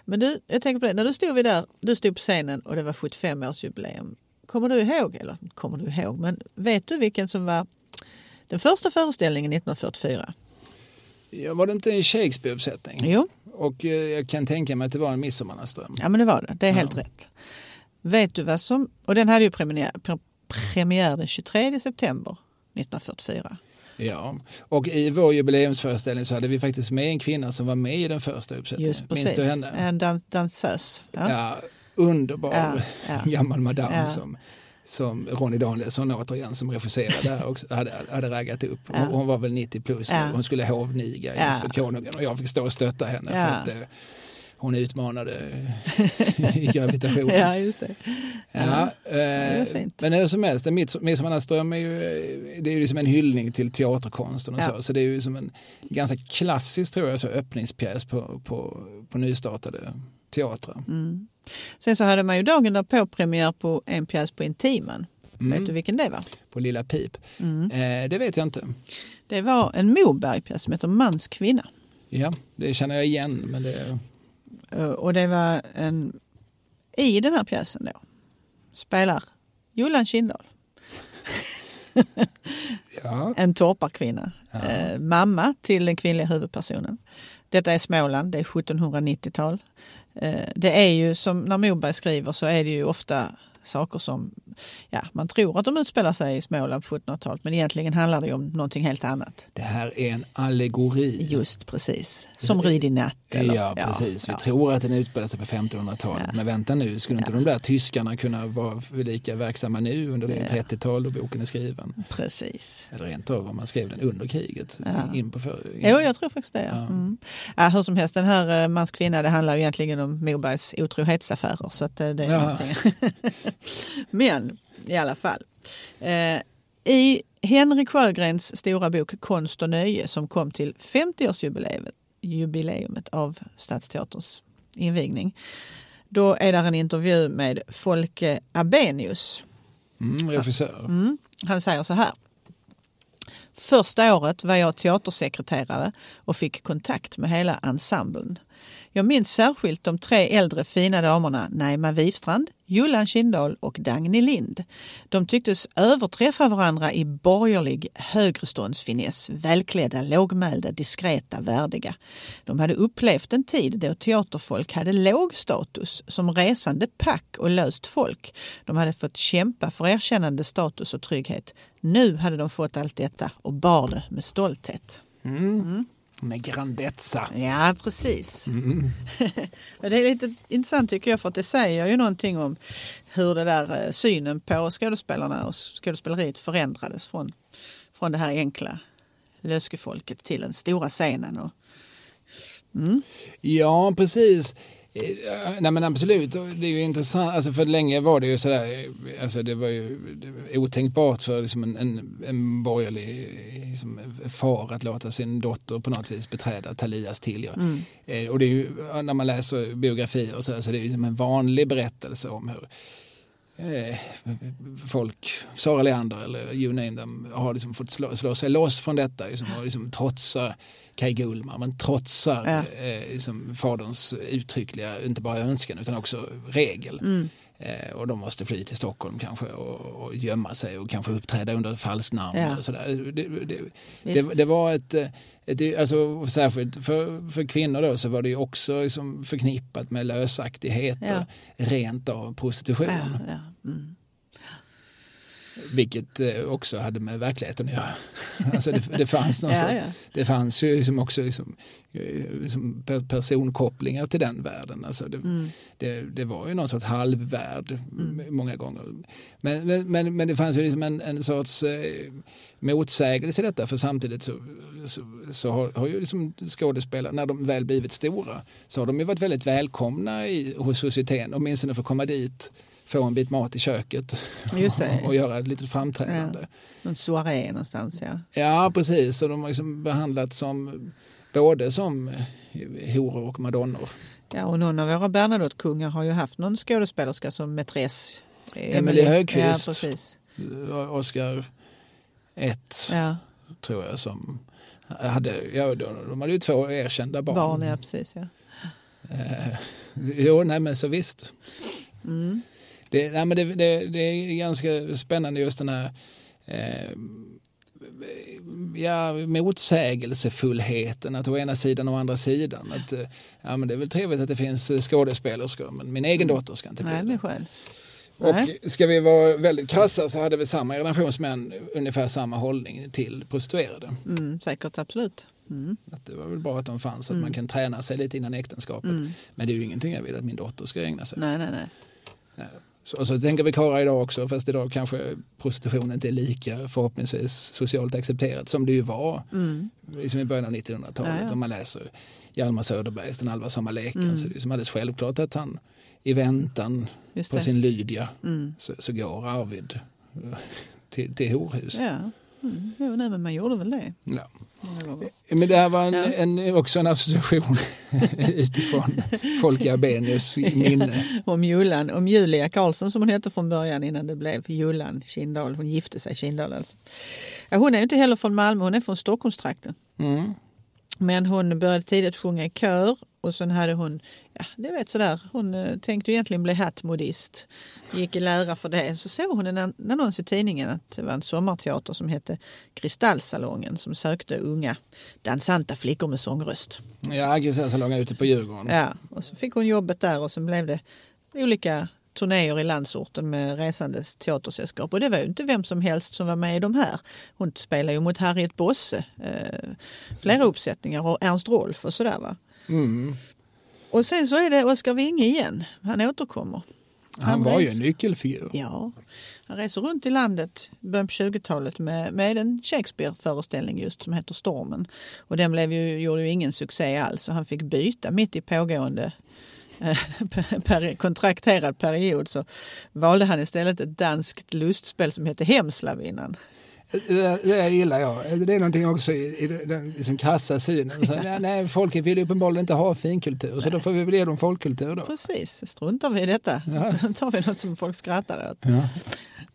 Men du, jag tänker på det, när du stod vi där, du stod på scenen och det var 75-årsjubileum. Kommer du ihåg, eller kommer du ihåg, men vet du vilken som var den första föreställningen 1944? Ja, var det inte en Shakespeare-uppsättning? Jo, Och eh, jag kan tänka mig att det var en Midsommarnattsdröm. ja men det var det. Det är Ja. helt rätt. Vet du vad som, och den hade ju premiär, pre- premiär den 23 september 1944. Ja, och i vår jubileumsföreställning så hade vi faktiskt med en kvinna som var med i den första uppsättningen. Just Minns precis. du henne? En dan- dansös. Ja. Ja, underbar Ja, ja. gammal madam Ja. som, som Ronny Danielsson återigen som regisserade här också hade, hade raggat upp. Ja. Hon, hon var väl 90 plus Ja. hon skulle hovniga Ja. inför konungen och jag fick stå och stötta henne Ja. för att hon utmanade i gravitationen. ja, just det. Ja, är eh, fint. men hur som helst, Midsommarnattsdröm är ju, det är ju liksom en hyllning till teaterkonsten och Ja. så. Så det är ju som en ganska klassisk tror jag, så öppningspjäs på, på, på nystartade teatrar. Mm. Sen så hade man ju dagen därpå premiär på en pjäs på Intiman. Mm. Vet du vilken det var? På Lilla Pip. Mm. Eh, det vet jag inte. Det var en Moberg-pjäs som heter Mans kvinna. Ja, det känner jag igen. Men det, Och det var en... I den här pjäsen då spelar Jullan Kindahl, ja. en torparkvinna, Ja. eh, mamma till den kvinnliga huvudpersonen. Detta är Småland, det är 1790-tal. Eh, det är ju som när Moberg skriver så är det ju ofta saker som ja, man tror att de utspelar sig i Småland på 1700-talet men egentligen handlar det om någonting helt annat. Det här är en allegori. Just precis, som Rid i natt. eller- Ja, precis. Vi ja. tror att den utspelar sig på 1500-talet. Ja. Men vänta nu, skulle inte de där tyskarna kunna vara lika verksamma nu under det Ja. 30-tal då boken är skriven? Precis. Eller rent av om man skrev den under kriget. Ja. In på för, in. Jo, jag tror faktiskt det. Ja. Ja. Mm. Ja, hur som helst, den här eh, Mans kvinna det handlar ju egentligen om Mobergs otrohetsaffärer. Så att, eh, det är Jaha. Men i alla fall. Eh, I Henrik Sjögrens stora bok Konst och nöje som kom till 50-årsjubileumet jubileumet av Stadsteaterns invigning. Då är där en intervju med Folke Abenius. Mm, regissör. Mm. Han säger så här. Första året var jag teatersekreterare och fick kontakt med hela ensemblen. Jag minns särskilt de tre äldre fina damerna Naima Wifstrand, Jullan Kindahl och Dagny Lind. De tycktes överträffa varandra i borgerlig högreståndsfiness, välklädda, lågmälda, diskreta, värdiga. De hade upplevt en tid då teaterfolk hade låg status som resande pack och löst folk. De hade fått kämpa för erkännande status och trygghet. Nu hade de fått allt detta och bar det med stolthet. Mm. Med grandezza. Ja, precis. Mm. Det är lite intressant tycker jag för att det säger ju någonting om hur det där eh, synen på skådespelarna och skådespeleriet förändrades från, från det här enkla löskefolket till den stora scenen och Ja, precis. Eh, Nej men absolut, det är ju intressant. Alltså för länge var det ju sådär, alltså det var ju otänkbart för liksom en, en, en borgerlig liksom, far att låta sin dotter på något vis beträda Thalias tillgång. Mm. Eh, Och det är ju, när man läser biografier och så, där, så det är ju som en vanlig berättelse om hur folk, Sara Leander eller you name them, har liksom fått slå, slå sig loss från detta liksom, och liksom trotsar Kaj Gullman, men trotsar Ja. eh, liksom faderns uttryckliga, inte bara önskan utan också regel. Mm. Eh, och de måste fly till Stockholm kanske och, och gömma sig och kanske uppträda under falskt namn. Ja. Och sådär. Det, det, det, det var ett, eh, ett alltså, särskilt för, för kvinnor då så var det ju också liksom förknippat med lösaktigheter, rent av prostitution. Ja, ja. Mm. Vilket eh, också hade med verkligheten att göra. Alltså det, det fanns någon Ja, ja. det fanns ju liksom också liksom, liksom per- personkopplingar till den världen. Alltså det, Mm. det, det var ju någon sorts halvvärld många gånger. Men, men- men, men det fanns ju liksom en, en sorts eh, motsägelse i detta för samtidigt så, så, så har, har ju liksom skådespelare, när de väl blivit stora, så har de ju varit väldigt välkomna i, hos societeten, åtminstone för att komma dit, få en bit mat i köket det. och göra ett litet framträdande. Någon soaré någonstans, ja. Ja, precis. Och de har liksom behandlats som både som horor och madonnor. Ja, och någon av våra Bernadotte-kungar har ju haft någon skådespelerska som mätress. Emelie Högqvist. Ja, precis. Oscar 1 Ja, tror jag som hade, ja, de, de hade ju två erkända barn. barn, ja precis. Ja. Eh, jo, nej men så visst. Mm. Det, nej, men det, det, det är ganska spännande just den här eh, ja, motsägelsefullheten, att å ena sidan och å andra sidan. Att, eh, ja, men det är väl trevligt att det finns skådespelerskor, men min egen dotter ska inte bli Nej, men själv. Och Nej. ska vi vara väldigt krassa så hade väl samma generationsmän ungefär samma hållning till prostituerade. Mm, säkert, absolut. Mm. Att det var väl bra att de fanns, att man kan träna sig lite innan äktenskapet. Mm. Men det är ju ingenting jag vill att min dotter ska ägna sig åt. Nej, nej, nej. Så, och så tänker vi Kara idag också, fast idag kanske prostitution inte är lika förhoppningsvis socialt accepterat som det ju var Mm. liksom i början av 1900-talet. Ja, ja. Om man läser Hjalmar Söderbergs Den allvarsamma leken Mm. så det är som alldeles självklart att han i väntan på sin Lydia Mm. så, så går Arvid till, till horhus. Ja, mm. jo, nej, men man gjorde väl det. Ja. Men det här var en, Ja. en, också en association utifrån Folke Arbenius minne. Om Jullan, om Julia Karlsson som hon hette från början innan det blev Jullan Kindahl. Hon gifte sig Kindahl alltså. Ja, hon är inte heller från Malmö, hon är från Stockholmstrakten. Mm. Men hon började tidigt sjunga i kör och sen hade hon, ja det vet sådär, hon eh, tänkte egentligen bli hattmodist. Gick i lära för det. Så såg hon en an- en annons i tidningen att det var en sommarteater som hette Kristallsalongen som sökte unga dansanta flickor med sångröst. Ja, Agrisalongen ute på Djurgården. Ja, och så fick hon jobbet där och sen blev det olika turnéer i landsorten med resandes teatersällskap. Och det var ju inte vem som helst som var med i de här. Hon spelade ju mot Harriet Bosse, eh, flera uppsättningar och Ernst Rolf och sådär va. Mm. Och sen så är det Oskar Winge igen. Han återkommer. Han var ju reser- en nyckelfigur. Ja, han reser runt i landet i början på 20-talet med, med en Shakespeare-föreställning just som heter Stormen. Och den blev ju, gjorde ju ingen succé alls och han fick byta mitt i pågående eh, per, kontrakterad period så valde han istället ett danskt lustspel som hette Hemslavinnan. Det, det gillar jag. Det är någonting också i, i den liksom krassa synen. Så, nej, nej, folket vill ju uppenbarligen inte ha finkultur, så då får vi väl ge dem folkkultur då. Precis, struntar vi i detta. Ja. Då tar vi något som folk skrattar åt. Ja.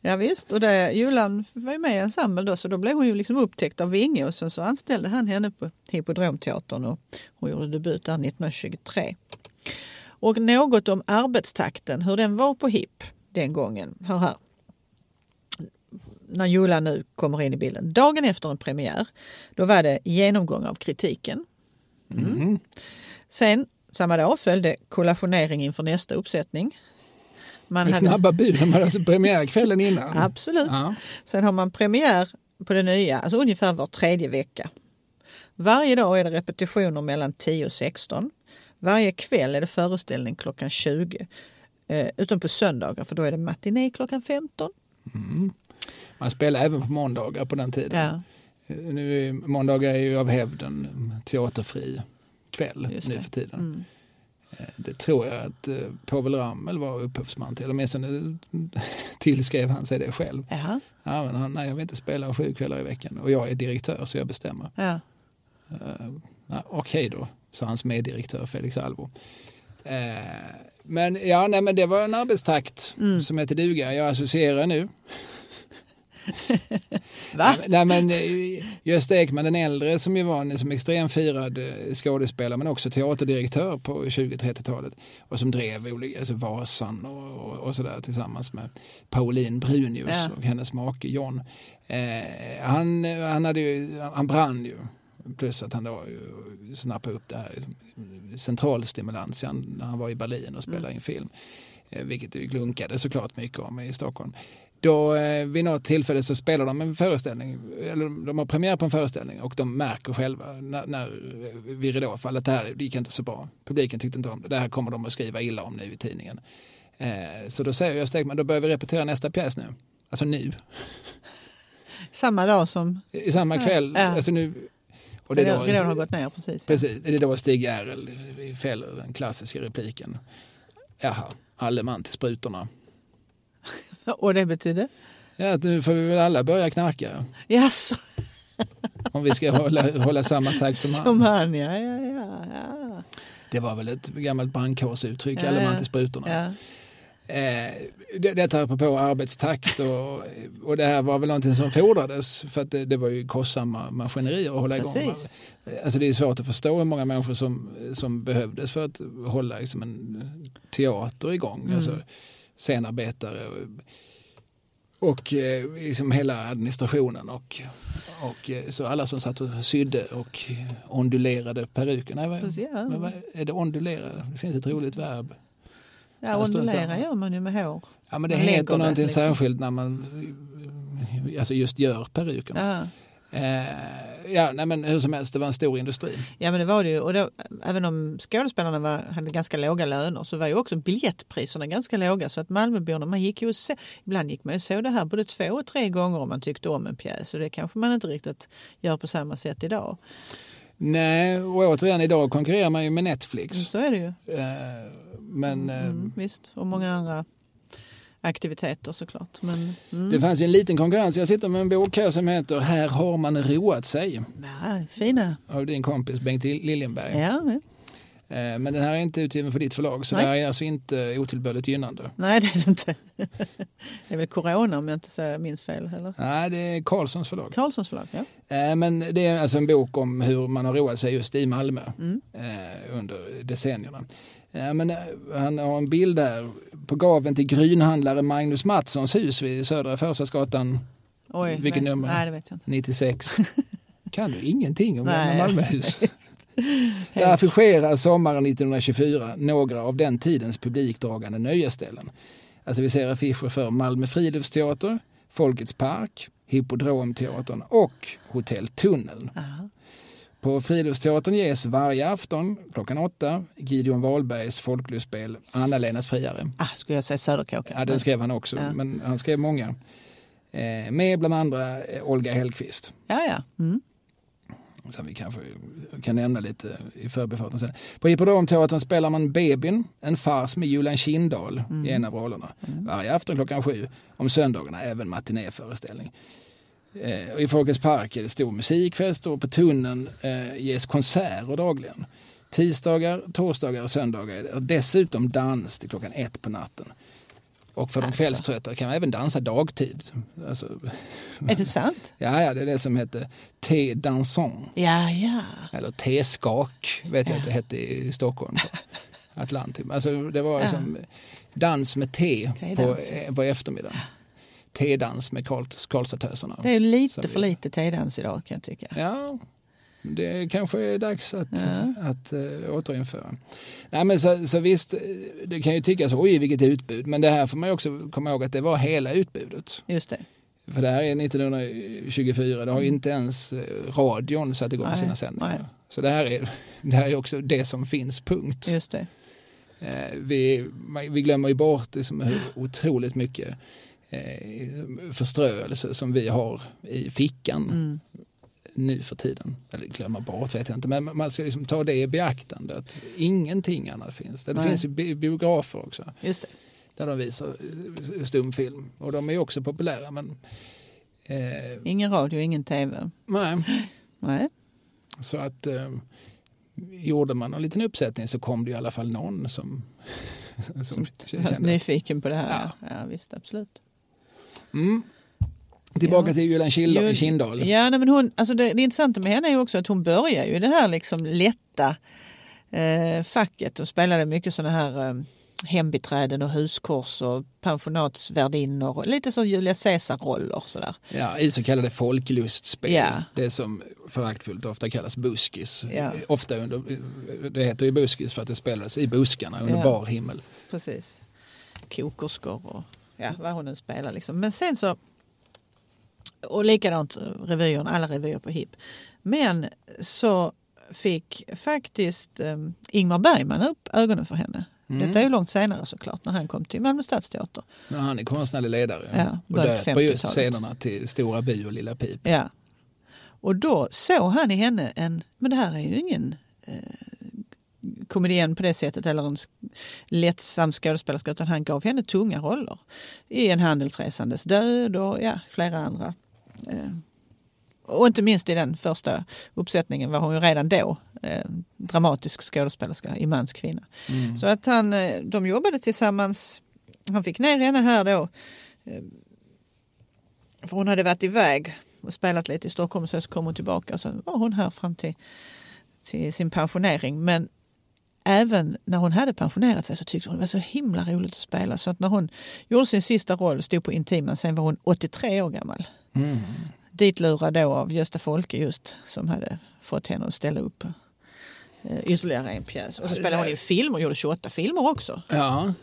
Ja, visst, och det, Julan var ju med i ensemble då så då blev hon ju liksom upptäckt av Vinge och sen så anställde han henne på Hippodromteatern och hon gjorde debut där 1923. Och något om arbetstakten, hur den var på HIP den gången. Hör här. När Julan nu kommer in i bilden. Dagen efter en premiär, då var det genomgång av kritiken. Mm. Sen, samma dag, följde kollationering inför nästa uppsättning. Man Med snabba bud, de hade alltså premiärkvällen innan. Absolut. Ja. Sen har man premiär på det nya, alltså ungefär var tredje vecka. Varje dag är det repetitioner mellan 10 och 16. Varje kväll är det föreställning klockan 20. Eh, utom på söndagar för då är det matiné klockan 15. Man spelade även på måndagar på den tiden. Ja. Nu, är- måndagar är ju av hävd en teaterfri kväll nu för tiden. Mm. Eh, Det tror jag att eh, Povel Ramel var upphovsman till. Åtminstone tillskrev han sig det själv. Jaha, Ja, men han, nej, jag vill inte spela sju kvällar i veckan och jag är direktör så jag bestämmer. ja. Uh, Okej då, sa hans meddirektör Felix Alvo. Eh, men ja, nej, men det var en arbetstakt Mm. som heter duga. Jag associerar nu. Va? Nej, men eh, Gösta Ekman den äldre som ju var en som extremfirad eh, skådespelare men också teaterdirektör på 20-30-talet och som drev olika, alltså Vasan och, och, och sådär tillsammans med Pauline Brunius Ja. och hennes make John. Eh, han, han, hade ju, han brann ju. Plus att han då ju snappade upp det här centralstimulansen när han var i Berlin och spelade in film. Eh, vilket det ju glunkade såklart mycket om i Stockholm. Då eh, vid något tillfälle så spelar de en föreställning, eller de har premiär på en föreställning och de märker själva när, när vid ridåfall att det här det gick inte så bra. Publiken tyckte inte om det. Det här kommer de att skriva illa om nu i tidningen. Eh, så då säger Gösta Ekman, då börjar vi repetera nästa pjäs nu. Alltså nu. Samma dag som I samma kväll. Ja. Alltså nu. Och det är ridån har då, gått ner. Precis. precis, det är då Stig Järrel fäller den klassiska repliken. Jaha, alle man till sprutorna. Och det betydde? Ja, nu får vi väl alla börja knarka. Jaså, Om vi ska hålla, hålla samma takt som han. som han ja, ja, ja. ja. Det var väl ett gammalt brandkårsuttryck, Ja, alle man till sprutorna. ja. Eh, det, detta apropå arbetstakt och, och det här var väl någonting som fordrades för att det, det var ju kostsamma maskinerier att hålla igång. Precis. Alltså det är svårt att förstå hur många människor som, som behövdes för att hålla liksom en teater igång. Mm. Alltså scenarbetare och, eh, liksom hela administrationen och, och eh, så alla som satt och sydde och ondulerade peruker. Nej, vad, ja. vad, är det ondulerade? Det finns ett roligt verb. Ja, det ondulera gör man ju med hår. Ja, men det Man heter det, någonting liksom. särskilt när man alltså just gör perukerna. Ja. Eh, ja, nej, men hur som helst, det var en stor industri. ja, men det var det ju. Och då, även om skådespelarna var, hade ganska låga löner så var ju också biljettpriserna ganska låga. Så att Malmöborna, man gick ju och se, ibland gick man ju och såg det här både två och tre gånger om man tyckte om en pjäs. Och det kanske man inte riktigt gör på samma sätt idag. Nej, och återigen idag konkurrerar man ju med Netflix. Så är det ju. Eh, men eh, Mm, visst, och många andra aktiviteter såklart. Men, mm. det fanns en liten konkurrens. Jag sitter med en bok här som heter Här har man roat sig ja, fina. av din kompis Bengt Liljenberg. Ja, ja. Eh, men den här är inte utgiven för ditt förlag så Nej. det här är alltså inte otillbörligt gynnande. Nej, det är det inte. det är väl corona om jag inte säger- minns fel. Eller? Nej, det är Carlssons förlag. Karlssons förlag, ja. Eh, Men det är alltså en bok om hur man har roat sig just i Malmö Mm. eh, under decennierna. Eh, Men eh, han har en bild där på gaven till grynhandlare Magnus Mattssons hus vid Södra Förstadsgatan Oj, Vilket nej. nummer? Nej, det vet jag inte. 96. Kan du ingenting om Nej. Malmöhus? Där affischerar sommaren 1924 några av den tidens publikdragande nöjesställen. Alltså vi ser affischer för Malmö friluftsteater, Folkets park, Hippodromteatern och Hotell Tunneln. Ja. På Friluftsteatern ges varje afton klockan åtta Gideon Wahlbergs folklustspel Anna-Lenas friare. Ah, skulle jag säga Söderkåken. Ja, den skrev han också, Ja. men han skrev många. Eh, med bland andra eh, Olga Hellqvist. Ja, ja. Mm. som vi kanske kan nämna lite i förbifarten sen. På Hippodromteatern spelar man Bebin, en fars med Julian Kindahl i en av rollerna. Varje afton klockan sju. Om söndagarna även matinéföreställning. Eh, I Folkets park är det stor musikfest och på tunneln eh, ges konserter dagligen. Tisdagar, torsdagar och söndagar är det dessutom dans till klockan ett på natten. Och för de Alltså. kvällströtta kan man även dansa dagtid. Alltså, Är det sant? ja, ja, det är det som heter T dansant. Ja, ja. Eller T-skak vet jag att det hette i Stockholm. Atlantic. Alltså det var liksom dans med te på, Tedans. på eftermiddagen. Tedans med Karls, Karlstadtöserna. Det är lite Som för lite tedans idag kan jag tycka. Ja, det kanske är dags att, Ja. att uh, återinföra. Nej, men så, så visst, eh, det kan ju tyckas oj vilket utbud, men det här får man ju också komma ihåg att det var hela utbudet. Just det. För det här är 1924, det har ju inte ens eh, radion satt igång Nej, sina sändningar. nej. Så det här, är, det här är också det som finns, punkt. Just det. Vi, vi glömmer ju bort liksom hur otroligt mycket eh, förströelse som vi har i fickan. Mm. nu för tiden. Eller glömma bort vet jag inte, men man ska liksom ta det i beaktande att ingenting annat finns. Det Nej. finns ju bi- biografer också Just det. där de visar eh, stumfilm och de är ju också populära men eh, Ingen radio, ingen tv. nej. Nej. Så att eh, gjorde man en liten uppsättning så kom det i alla fall någon som, som är kände. nyfiken på det här. Ja, ja visst, absolut. Mm. Tillbaka Ja. till Julian Kindal. Kindahl. Ja, nej, men hon, alltså det, det intressanta med henne är ju också att hon börjar ju det här liksom lätta eh, facket och spelade mycket sådana här eh, hembiträden och huskors och pensionatsvärdinnor och lite så Julia Caesar-roller sådär. Ja, I så kallade folklustspel. Ja. Det som föraktfullt ofta kallas buskis. Ja. Ofta under, det heter ju buskis för att det spelades i buskarna under Ja. bar himmel. Precis. Kokerskor och ja, vad hon nu spelar liksom. Men sen så och likadant revyerna, alla revyer på HIP. Men så fick faktiskt eh, Ingmar Bergman upp ögonen för henne. Mm. Detta är ju långt senare såklart när han kom till Malmö stadsteater. Men han är konstnärlig ledare Ja, och döper just 50-talet. scenerna till Stora by och Lilla pip. Ja. Och då såg han i henne en, men det här är ju ingen eh, komedienn på det sättet eller en lättsam skådespelerska utan han gav henne tunga roller. I En handelsresandes död och ja, flera andra. Eh, och inte minst i den första uppsättningen var hon ju redan då eh, dramatisk skådespelerska i Mans kvinna. Mm. Så att han, eh, de jobbade tillsammans. Han fick ner henne här då. eh, För hon hade varit iväg och spelat lite i Stockholm och så kom hon tillbaka. Så var hon här fram till, till sin pensionering. Men även när hon hade pensionerat sig så tyckte hon det var så himla roligt att spela. Så att när hon gjorde sin sista roll, stod på Intiman, sen var hon 83 år gammal. Mm. Ditlurad då av Gösta Folke just som hade fått henne att ställa upp eh, ytterligare en pjäs. Och så spelade hon i film och gjorde 28 filmer också. Ja,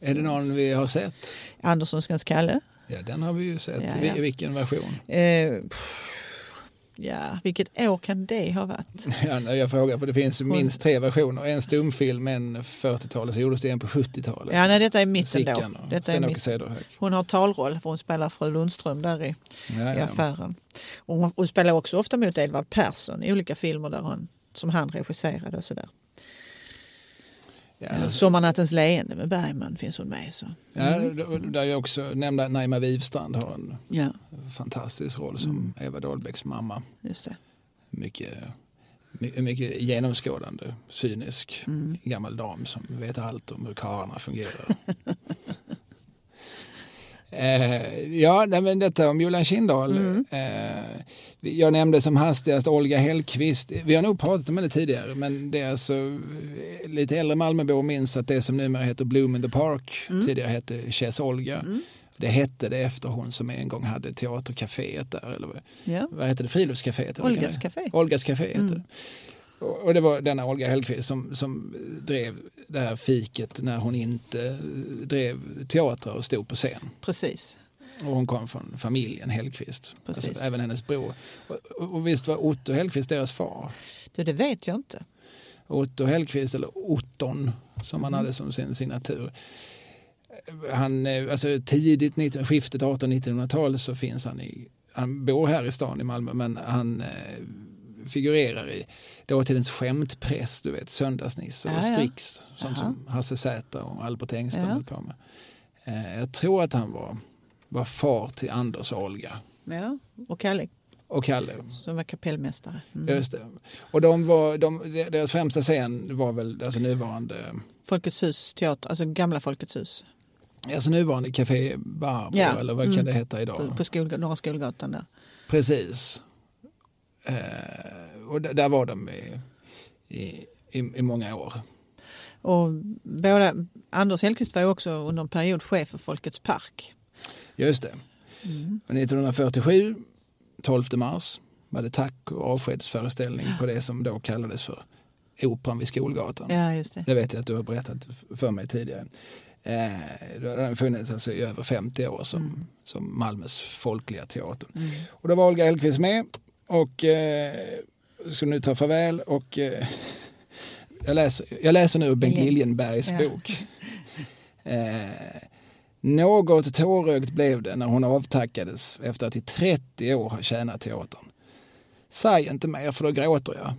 är det någon vi har sett? Anderssonskans Kalle. Ja, den har vi ju sett. Ja, ja. Vilken version? Eh, pff, ja, vilket år kan det ha varit? Ja, jag frågar, för det finns minst tre versioner. En stumfilm, en 40-talet, så gjordes det en på 70-talet. Ja, nej, detta är mitten då. Detta är Sten-Åke mitt. Cederhök. Hon har talroll för hon spelar fru Lundström där i, Ja, i affären. Och hon, hon spelar också ofta mot Edvard Persson i olika filmer där hon, som han regisserade och sådär. Ja, Ja, Sommarnattens leende med Bergman finns hon med. Så. Ja, d- där jag också nämnda Naima Wivstrand har en Ja, fantastisk roll som Mm. Eva Dahlbecks mamma. just det. Mycket, my- mycket genomskådande, cynisk, Mm. gammal dam som vet allt om hur karlarna fungerar. eh, ja, nej, men detta om Julian Kindahl. Mm. Eh, jag nämnde som hastigast Olga Hellqvist. Vi har nog pratat om henne tidigare, men det är alltså eh, lite äldre Malmöbor minns att det som numera heter Bloom in the Park Mm. tidigare hette Chess Olga. Det hette det efter hon som en gång hade teatercaféet där. Eller vad- Ja. vad hette det? Friluftscaféet? Olgas café. Olgas café hette Mm. det. Och det var denna Olga Hellqvist som, som drev det här fiket när hon inte eh, drev teatrar och stod på scen. Precis. Och hon kom från familjen Hellqvist. Alltså, även hennes bror. Och, och, visst var Otto Hellqvist deras far? Du, det vet jag inte. Otto Hellqvist, eller Otton som han Mm. hade som sin signatur. Han, eh, alltså tidigt 19, skiftet 1800-1900-tal så finns han i, han bor här i stan i Malmö men han eh, figurerar i dåtidens skämtpress, du vet Söndagsnisse och Ja, ja. Strix, sånt Jaha. som Hasse Zäta och Albert Engström Ja. höll på med. Eh, jag tror att han var, var far till Anders och Olga Ja. Och Kalle och Kalle. som var kapellmästare. Mm. Just det. Och de var, de, deras främsta scen var väl alltså nuvarande Folkets hus teater, alltså gamla Folkets hus. Alltså nuvarande Café Barbro Ja, eller vad mm. kan det heta idag? På, på skol, Norra Skolgatan där. Precis. Eh, och där var de i, i, i, många år. Och båda, Anders Hellqvist var också under en period chef för Folkets park. Just det. Mm. Och 1947, 12 mars, var det tack och avskedsföreställning på det som då kallades för Operan vid Skolgatan. Ja, just det. Det vet jag att du har berättat för mig tidigare. Eh, har den funnits alltså i över 50 år som, Mm. som Malmös folkliga teater. Mm. Och då var Olga Hellqvist med och eh, ska nu ta farväl och eh, jag, läser, jag läser nu Bengt Liljen- Liljenbergs Ja. bok. Eh, något tårögt blev det när hon avtackades efter att i 30 år ha tjänat teatern. Säg inte mer för då gråter jag,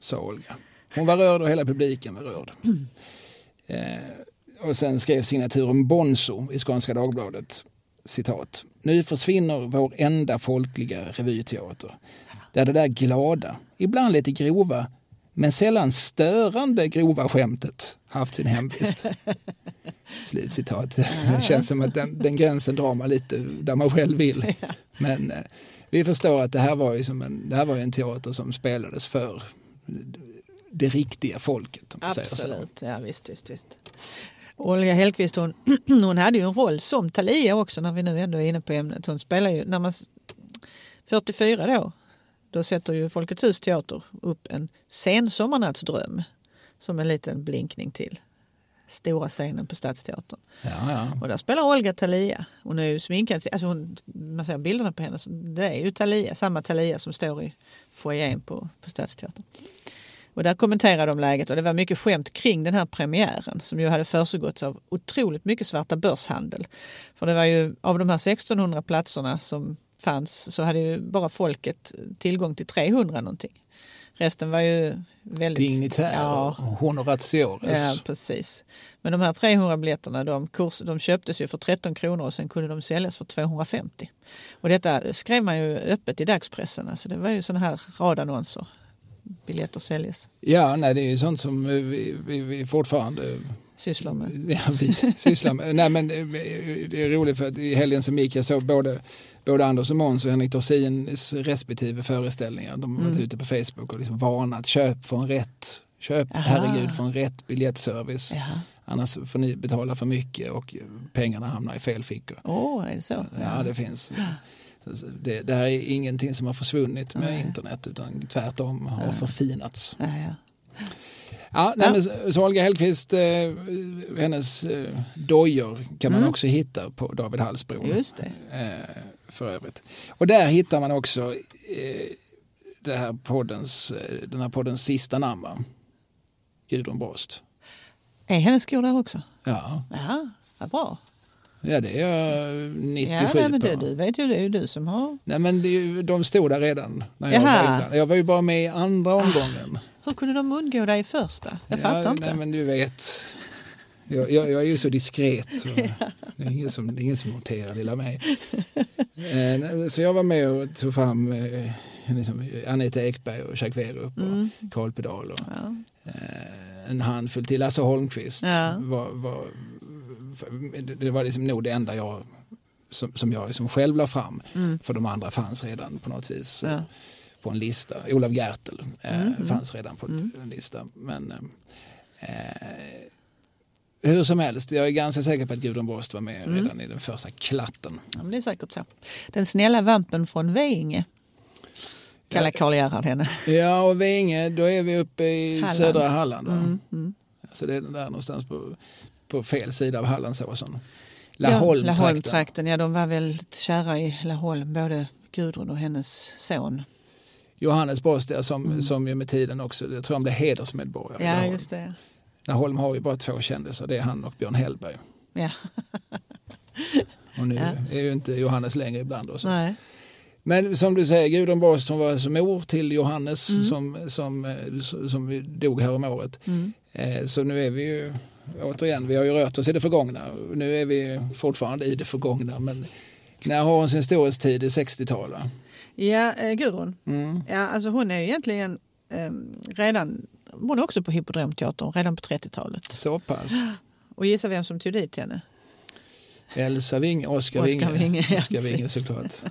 sa Olga. Hon var rörd och hela publiken var rörd. Eh, och sen skrev signaturen Bonzo i Skånska Dagbladet. Citat. Nu försvinner vår enda folkliga revyteater. Där det där glada, ibland lite grova, men sällan störande grova skämtet haft sin hemvist. Slutcitat. Det känns som att den, den, gränsen drar man lite där man själv vill. Men eh, vi förstår att det här var ju som en, det här var en teater som spelades för det riktiga folket. Absolut, ja visst, visst, visst. Olga Hellqvist hon, hon hade ju en roll som Talia också när vi nu ändå är inne på ämnet. Hon spelar ju, när man 44 då, då sätter ju Folkets hus teater upp en sensommarnattsdröm som en liten blinkning till stora scenen på Stadsteatern. Ja, ja. Och där spelar Olga Talia. Hon är ju sminkad, alltså hon, man ser bilderna på henne, det är ju Talia, samma Talia som står i foajén på, på Stadsteatern. Och där kommenterade de läget och det var mycket skämt kring den här premiären som ju hade försiggått av otroligt mycket svarta börshandel. För det var ju av de här 1600 platserna som fanns så hade ju bara folket tillgång till 300 någonting. Resten var ju väldigt... Dignitärer, ja. honoratiores. Ja, precis. Men de här 300 biljetterna de, kurs, de köptes ju för 13 kronor och sen kunde de säljas för 250. Och detta skrev man ju öppet i dagspressen. Alltså det var ju sådana här radannonser biljetter säljes. Ja, nej, det är ju sånt som vi, vi, vi fortfarande sysslar med. Ja, vi sysslar med. nej, men det är roligt för att i helgen som gick jag såg både, både Anders och Måns och Henrik Dorsins respektive föreställningar. De har varit mm. ute på Facebook och liksom varnat köp för en rätt Köp Aha. herregud för en rätt biljettservice. Jaha. Annars får ni betala för mycket och pengarna hamnar i fel fickor. Åh, oh, är det så? Ja, det finns. Det, det här är ingenting som har försvunnit med Nej. internet utan tvärtom har ja. förfinats. Ja, ja. Ja, nej, men, så Olga Hellqvist, eh, hennes eh, dojor kan man mm. också hitta på David Hallsbro. Just det. Eh, för övrigt. Och där hittar man också eh, det här poddens, eh, den här poddens sista namn, Gudrun Brost. Är hennes skor där också? Ja. Ja, vad bra. Ja, det är jag 97 ja, nej, men det, Du vet ju, det är ju du som har... Nej, men det, de stod där redan. När jag, var jag var ju bara med i andra ah, omgången. Ah, hur kunde de undgå dig i första? Jag fattar ja, inte. Nej, men du vet. Jag, jag, jag är ju så diskret. Så det, är ingen som, det är ingen som noterar lilla mig. Eh, så jag var med och tog fram eh, liksom, Anita Ekberg och Jacques Werup och mm. Carl Pedal och ja. Eh, en handfull till. Lasse Holmqvist var, var det var liksom nog det enda jag som, som jag liksom själv la fram. Mm. För de andra fanns redan på något vis ja. på en lista. Olof Gertel eh, mm. fanns redan på mm. en lista. Men eh, hur som helst, jag är ganska säker på att Gudrun Borst var med mm. redan i den första klatten. Ja, det är säkert så. Den snälla vampen från Veinge kallar Karl Gerhard henne. Ja, och Veinge, då är vi uppe i Halland. södra Halland. Mm, mm. Alltså det är där någonstans på på fel sida av Hallandsåsen. Laholmtrakten. Ja, Laholmtrakten, ja de var väldigt kära i Laholm, både Gudrun och hennes son. Johannes Bostia som, mm. som ju med tiden också, jag tror han blev hedersmedborgare. Ja, just det. Laholm har ju bara två kändisar, det är han och Björn Hellberg. Ja. och nu ja. är ju inte Johannes längre ibland oss. Nej. Men som du säger, Gudrun Borst hon var alltså mor till Johannes mm. som, som, eh, som dog här om året. Mm. Eh, så nu är vi ju återigen, vi har ju rört oss i det förgångna. Nu är vi fortfarande i det förgångna. Men när har hon sin storhetstid i 60-talet? Ja, eh, Gudrun. Mm. Ja, alltså hon är egentligen eh, redan, hon är också på Hippodramteatern redan på 30-talet. Så pass. Och gissa vem som tog dit henne? Elsa Winge, Oskar Winge. Winge, ja, Oskar Winge såklart.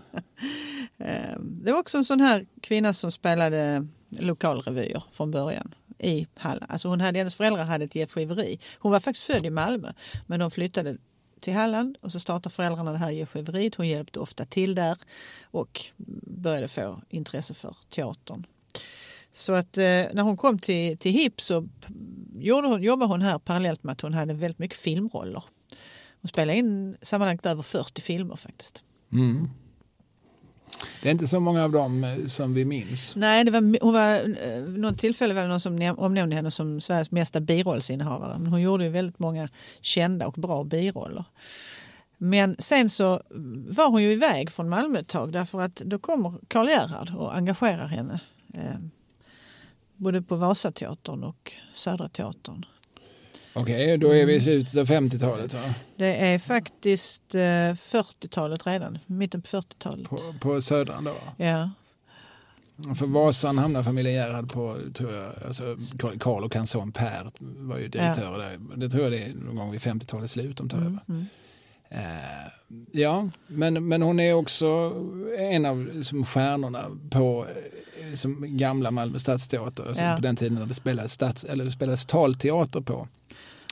Ehm, det var också en sån här kvinna som spelade lokalrevyer från början i Halland. Alltså hon hade, hennes föräldrar hade ett gästgiveri. Hon var faktiskt född i Malmö men de flyttade till Halland och så startade föräldrarna det här gästgiveriet. Hon hjälpte ofta till där och började få intresse för teatern. Så att eh, när hon kom till, till HIP så gjorde hon, jobbade hon här parallellt med att hon hade väldigt mycket filmroller. Hon spelade in sammanlagt över 40 filmer faktiskt. Mm. Det är inte så många av dem eh, som vi minns. Nej, det var, hon var, eh, något tillfälle var det någon som omnämnde henne som Sveriges mesta birollsinnehavare. Men hon gjorde ju väldigt många kända och bra biroller. Men sen så var hon ju iväg från Malmö ett tag därför att då kommer Karl Gerhard och engagerar henne. Eh, både på Vasateatern och Södra Teatern. Okej, då är vi i slutet av 50-talet va? Det är faktiskt eh, 40-talet redan, mitten på 40-talet. På, på Södran då? Ja, För Vasan hamnar familjen Gerhard på, tror jag, alltså Karl och hans son Per var ju direktör där. Det tror jag det är någon gång vid 50-talets slut de tar över. mm. Eh, ja, men, men hon är också en av liksom, stjärnorna på eh, som gamla Malmö stadsteater. Alltså Ja. På den tiden när det spelades, stads, eller det spelades talteater på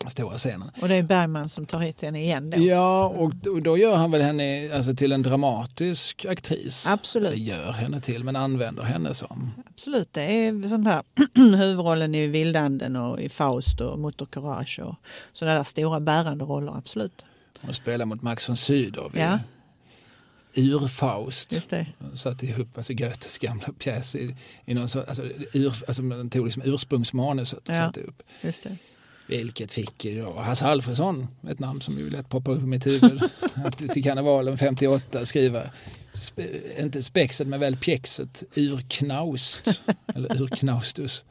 stora scenen. Och det är Bergman som tar hit henne igen då. Ja, och, och då gör han väl henne alltså, till en dramatisk aktris. Absolut. Det gör henne till, men använder henne som. Absolut, det är sån här huvudrollen i Vildanden och i Faust och Motor Courage och sådana där stora bärande roller, absolut. Hon spelar mot Max von Sydow i Ja. Ur-Faust. Just det. satt ihop alltså Goethes gamla pjäs i, i någon så, alltså, ur, alltså man tog liksom ursprungsmanuset och Ja. satte upp. Just det. Vilket fick då Hasse Alfredson, ett namn som ju lätt poppar upp i mitt huvud, att till karnevalen 58 skriva, spe, inte spexet men väl pjäxet ur knaust, eller ur knaustus.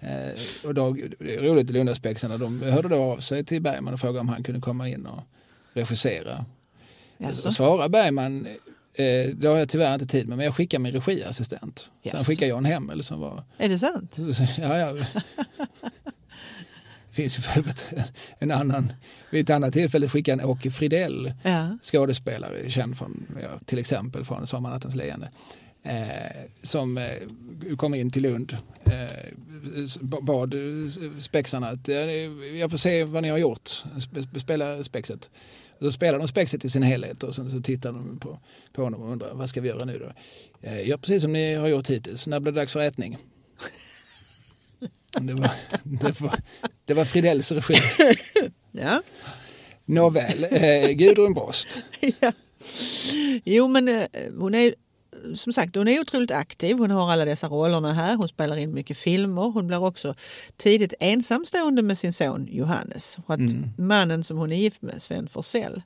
Eh, och då, det är roligt i Lundaspexarna, de hörde då av sig till Bergman och frågade om han kunde komma in och regissera. Och svarar Bergman, eh, det har jag tyvärr inte tid med, men jag skickar min regiassistent. Sen Jaså? skickar Jan Hemmel som var... Är det sant? Ja, ja. Finns ju för en annan, vid ett annat tillfälle skickade en Åke Fridell, Ja. skådespelare känd från, ja, till exempel från Sommarnattens leende, eh, som eh, kom in till Lund, eh, bad spexarna att eh, jag får se vad ni har gjort, Spe- spela spexet. Då spelar de spexet i sin helhet och sen så tittar de på, på honom och undrar vad ska vi göra nu då? Eh, Gör precis som ni har gjort hittills, när blir det dags för ätning? Det var, det var, det var Fridells regi. ja. Nåväl, eh, Gudrun Borst. ja. Jo, men eh, hon är som sagt hon är otroligt aktiv. Hon har alla dessa rollerna här. Hon spelar in mycket filmer. Hon blir också tidigt ensamstående med sin son Johannes. För att Mannen som hon är gift med, Sven Forsell,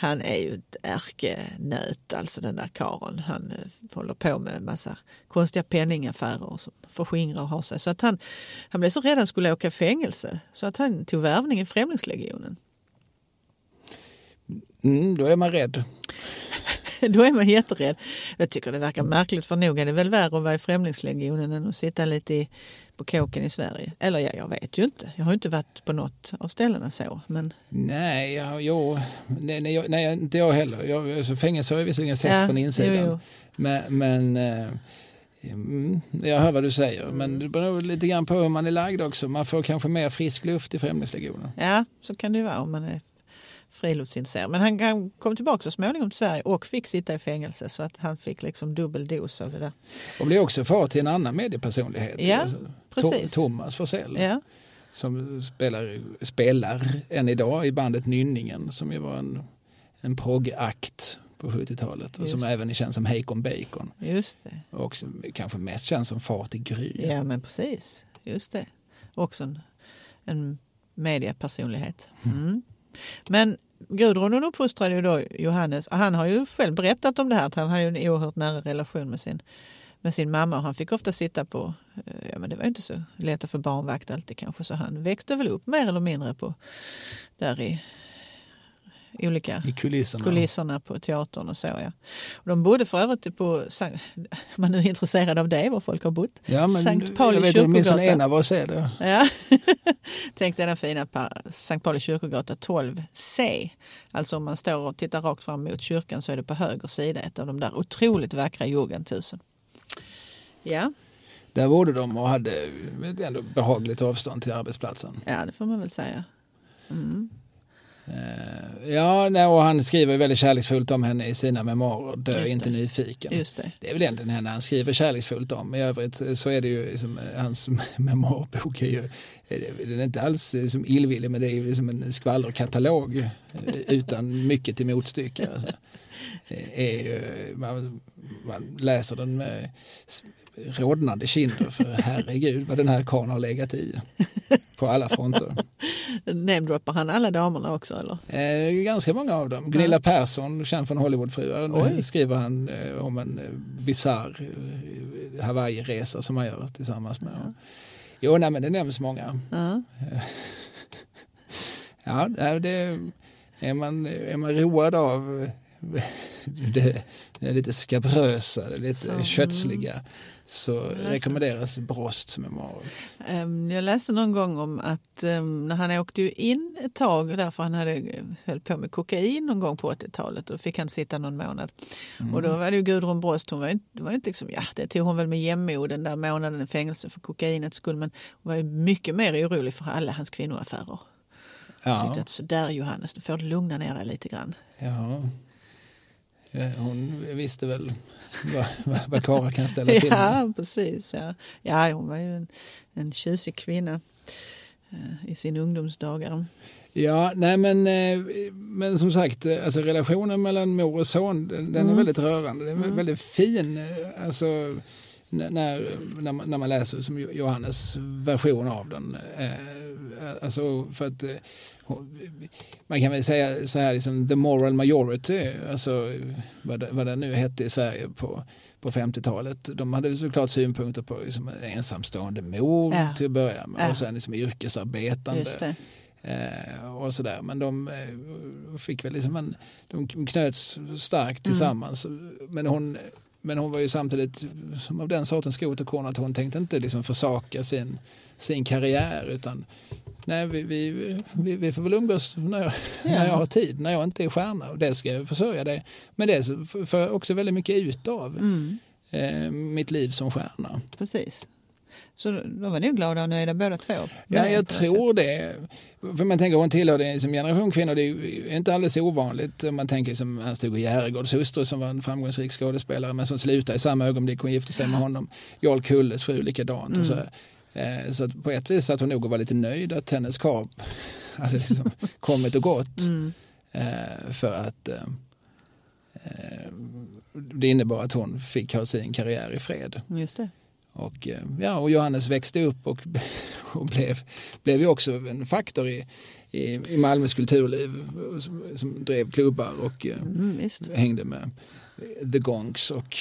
han är ju ett ärkenöt, alltså den där karln. Han eh, håller på med en massa konstiga penningaffärer som förskingrar och har sig. Så att han, han blev så rädd att han skulle åka i fängelse så att han tog värvning i Främlingslegionen. Mm, då är man rädd. Då är man jätterädd. Jag tycker det verkar märkligt för nog är det väl värre att vara i Främlingslegionen än att sitta lite i, på kåken i Sverige. Eller ja, jag vet ju inte. Jag har ju inte varit på något av ställena så. Men Nej, ja, jo, nej, nej, jag- nej, inte jag heller. Jag, alltså, fängelse har jag visserligen sett Ja, från insidan. jo, jo. Men, men eh, mm, jag hör vad du säger. Men det beror lite grann på hur man är lagd också. Man får kanske mer frisk luft i Främlingslegionen. ja, så kan det ju vara om man är friluftsintresserad. Men han, han kom tillbaka så småningom till Sverige och fick sitta i fängelse så att han fick liksom dubbel dos av det där. Och blir också far till en annan mediepersonlighet. Ja, Alltså, precis. Thomas Forsell. Ja, Som spelar, spelar än idag i bandet Nynningen som ju var en, en proggakt på 70-talet. Och som även är känd som Heikon Bacon. just det. Och som kanske mest känd som far till Gry. Ja, men precis. Just det. Också en, en mediepersonlighet. Mm. Men Gudrun hon uppfostrade ju då Johannes. Och han har ju själv berättat om det här att han hade ju en oerhört nära relation med sin, med sin mamma. Och han fick ofta sitta på, eh, ja men det var ju inte så lätt att få barnvakt alltid kanske. Så han växte väl upp mer eller mindre på där i olika I kulisserna. kulisserna på teatern och så. Ja. Och de bodde för övrigt på, om man nu är intresserad av det, var folk har bott. Ja, men Sankt Pauli jag vet åtminstone kyrkogata. en av oss är det. Ja. Tänk denna fina Sankt Pauli kyrkogata 12C. Alltså om man står och tittar rakt fram mot kyrkan så är det på höger sida ett av de där otroligt vackra jugendhusen. Ja, Där bodde de och hade ett ändå behagligt avstånd till arbetsplatsen. ja, det får man väl säga. Mm. Eh, Ja, nej, och han skriver väldigt kärleksfullt om henne i sina memoarer, Dö inte nyfiken. Just det. Det är väl egentligen henne han skriver kärleksfullt om. I övrigt så är det ju liksom, hans memoarbok är ju, den är inte alls eh, som illvillig men det är ju liksom en skvallerkatalog eh, utan mycket till motstycke. Alltså. är ju, man, man läser den med rodnande kinder för herregud vad den här karln har legat i på alla fronter. Namedroppar han alla damerna också eller? Eh, ganska många av dem. Gunilla ja. Persson, känd från Hollywoodfruar, skriver han eh, om en eh, bisarr eh, Hawaii-resa som han gör tillsammans med. Ja. Jo, nej, men det nämns många. Ja, ja det, är, man, är man road av det, det lite skabrösa, det lite så, kötsliga så rekommenderas Brosts memoarer. Jag läste någon gång om att um, när han åkte in ett tag därför han hade höll på med kokain någon gång på 80-talet då fick han sitta någon månad. Mm. Och då var det ju Gudrun Brost, hon var ju, det var inte liksom, ja det tog hon väl med jämnmod den där månaden i fängelse för kokainets skull men hon var ju mycket mer orolig för alla hans kvinnoaffärer. Ja. Tyckte att sådär Johannes, du får lugna ner dig lite grann. Ja. Hon visste väl vad, vad, Kara kan ställa till. Ja, precis. Ja. ja, hon var ju en, en tjusig kvinna eh, i sin ungdomsdagar. Ja, nej men, eh, men som sagt, eh, alltså relationen mellan mor och son den, den är mm. väldigt rörande. Den är mm. väldigt fin. Alltså, när, när, man, när man läser som Johannes version av den. Alltså för att man kan väl säga så här, liksom, the moral majority, alltså vad det, vad det nu hette i Sverige på, på 50-talet. De hade såklart synpunkter på liksom, ensamstående mor ja. till att börja med ja. och sen liksom, yrkesarbetande. Eh, och sådär. Men de eh, fick väl liksom en, de knöts starkt mm. tillsammans. Mm. Men, hon, men hon var ju samtidigt som av den sortens skoterkorn att hon tänkte inte liksom försaka sin, sin karriär utan nej, vi, vi, vi, vi får väl umgås när jag, ja. när jag har tid, när jag inte är stjärna. Och det ska jag försörja dig. Men det får jag också väldigt mycket ut av mm. eh, mitt liv som stjärna. Precis. Så då var ni glada och nöjda båda två? Ja, jag tror det. För man tänker hon tillhör det som generation kvinnor, det är inte alldeles ovanligt. Man tänker som Ernst-Hugo Järegårds hustru som var en framgångsrik skådespelare men som slutade i samma ögonblick hon gifte sig med honom. Jarl Kulles fru likadant. Mm. Och så Eh, så på ett vis att hon nog var lite nöjd att hennes krav hade liksom kommit och gått. Mm. Eh, för att eh, det innebar att hon fick ha sin karriär i fred. Just det. Och, ja, och Johannes växte upp och, och blev, blev ju också en faktor i, i, i Malmös kulturliv som, som drev klubbar och mm, hängde med The Gongs och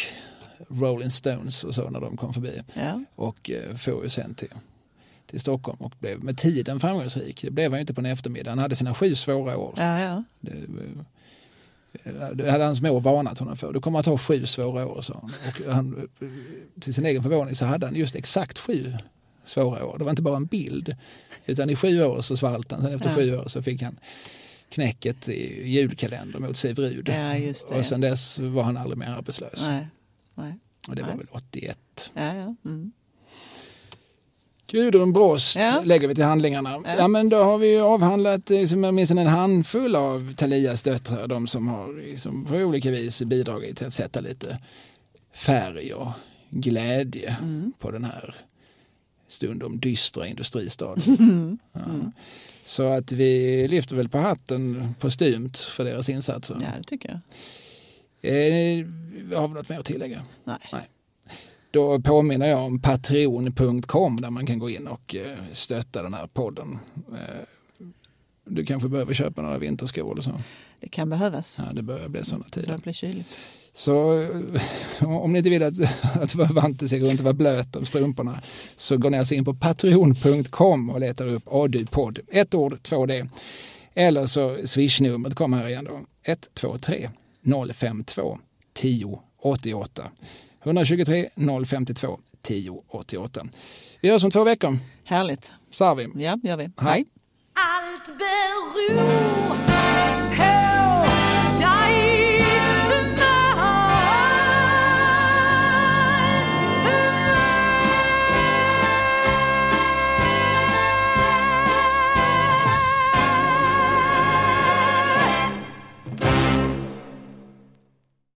Rolling Stones och så när de kom förbi. Ja. Och eh, for ju sen till, till Stockholm och blev med tiden framgångsrik. Det blev han inte på en eftermiddag. Han hade sina sju svåra år. Ja, ja. Det, eh, det hade hans mor varnat honom för. Du kommer att ha sju svåra år, sa han. Och han, till sin egen förvåning så hade han just exakt sju svåra år. Det var inte bara en bild. Utan i sju år så svalt han. Sen efter ja. sju år så fick han knäcket i julkalender mot Siv Rud. Ja, och sen dess var han aldrig mer arbetslös. Nej. Nej. Och det var väl 81. Ja, ja. Mm. Gudrun Brost ja. lägger vi till handlingarna. Ja. ja. men då har vi avhandlat liksom, åtminstone en handfull av Talias döttrar. De som har liksom, på olika vis bidragit till att sätta lite färg och glädje mm. på den här stundom dystra industristaden. Mm. Ja. Så att vi lyfter väl på hatten på stymt för deras insatser. Ja, det tycker jag. Eh, har vi något mer att tillägga? Nej. Nej. Då påminner jag om patreon.com där man kan gå in och eh, stötta den här podden. Eh, du kanske behöver köpa några vinterskor eller så? Det kan behövas. Ja, det börjar bli sådana tider. Det blir kyligt. Så eh, om ni inte vill att, att vanten ska gå runt och vara blöt om strumporna så går ni alltså in på patreon.com och letar upp ADU-podd. Ett ord, två D. Eller så swishnumret kommer här igen då. 123 052 10 88. 123 052 10 88. Vi hörs om två veckor. Härligt. Sa vi. Ja, gör vi. Hej. Allt beror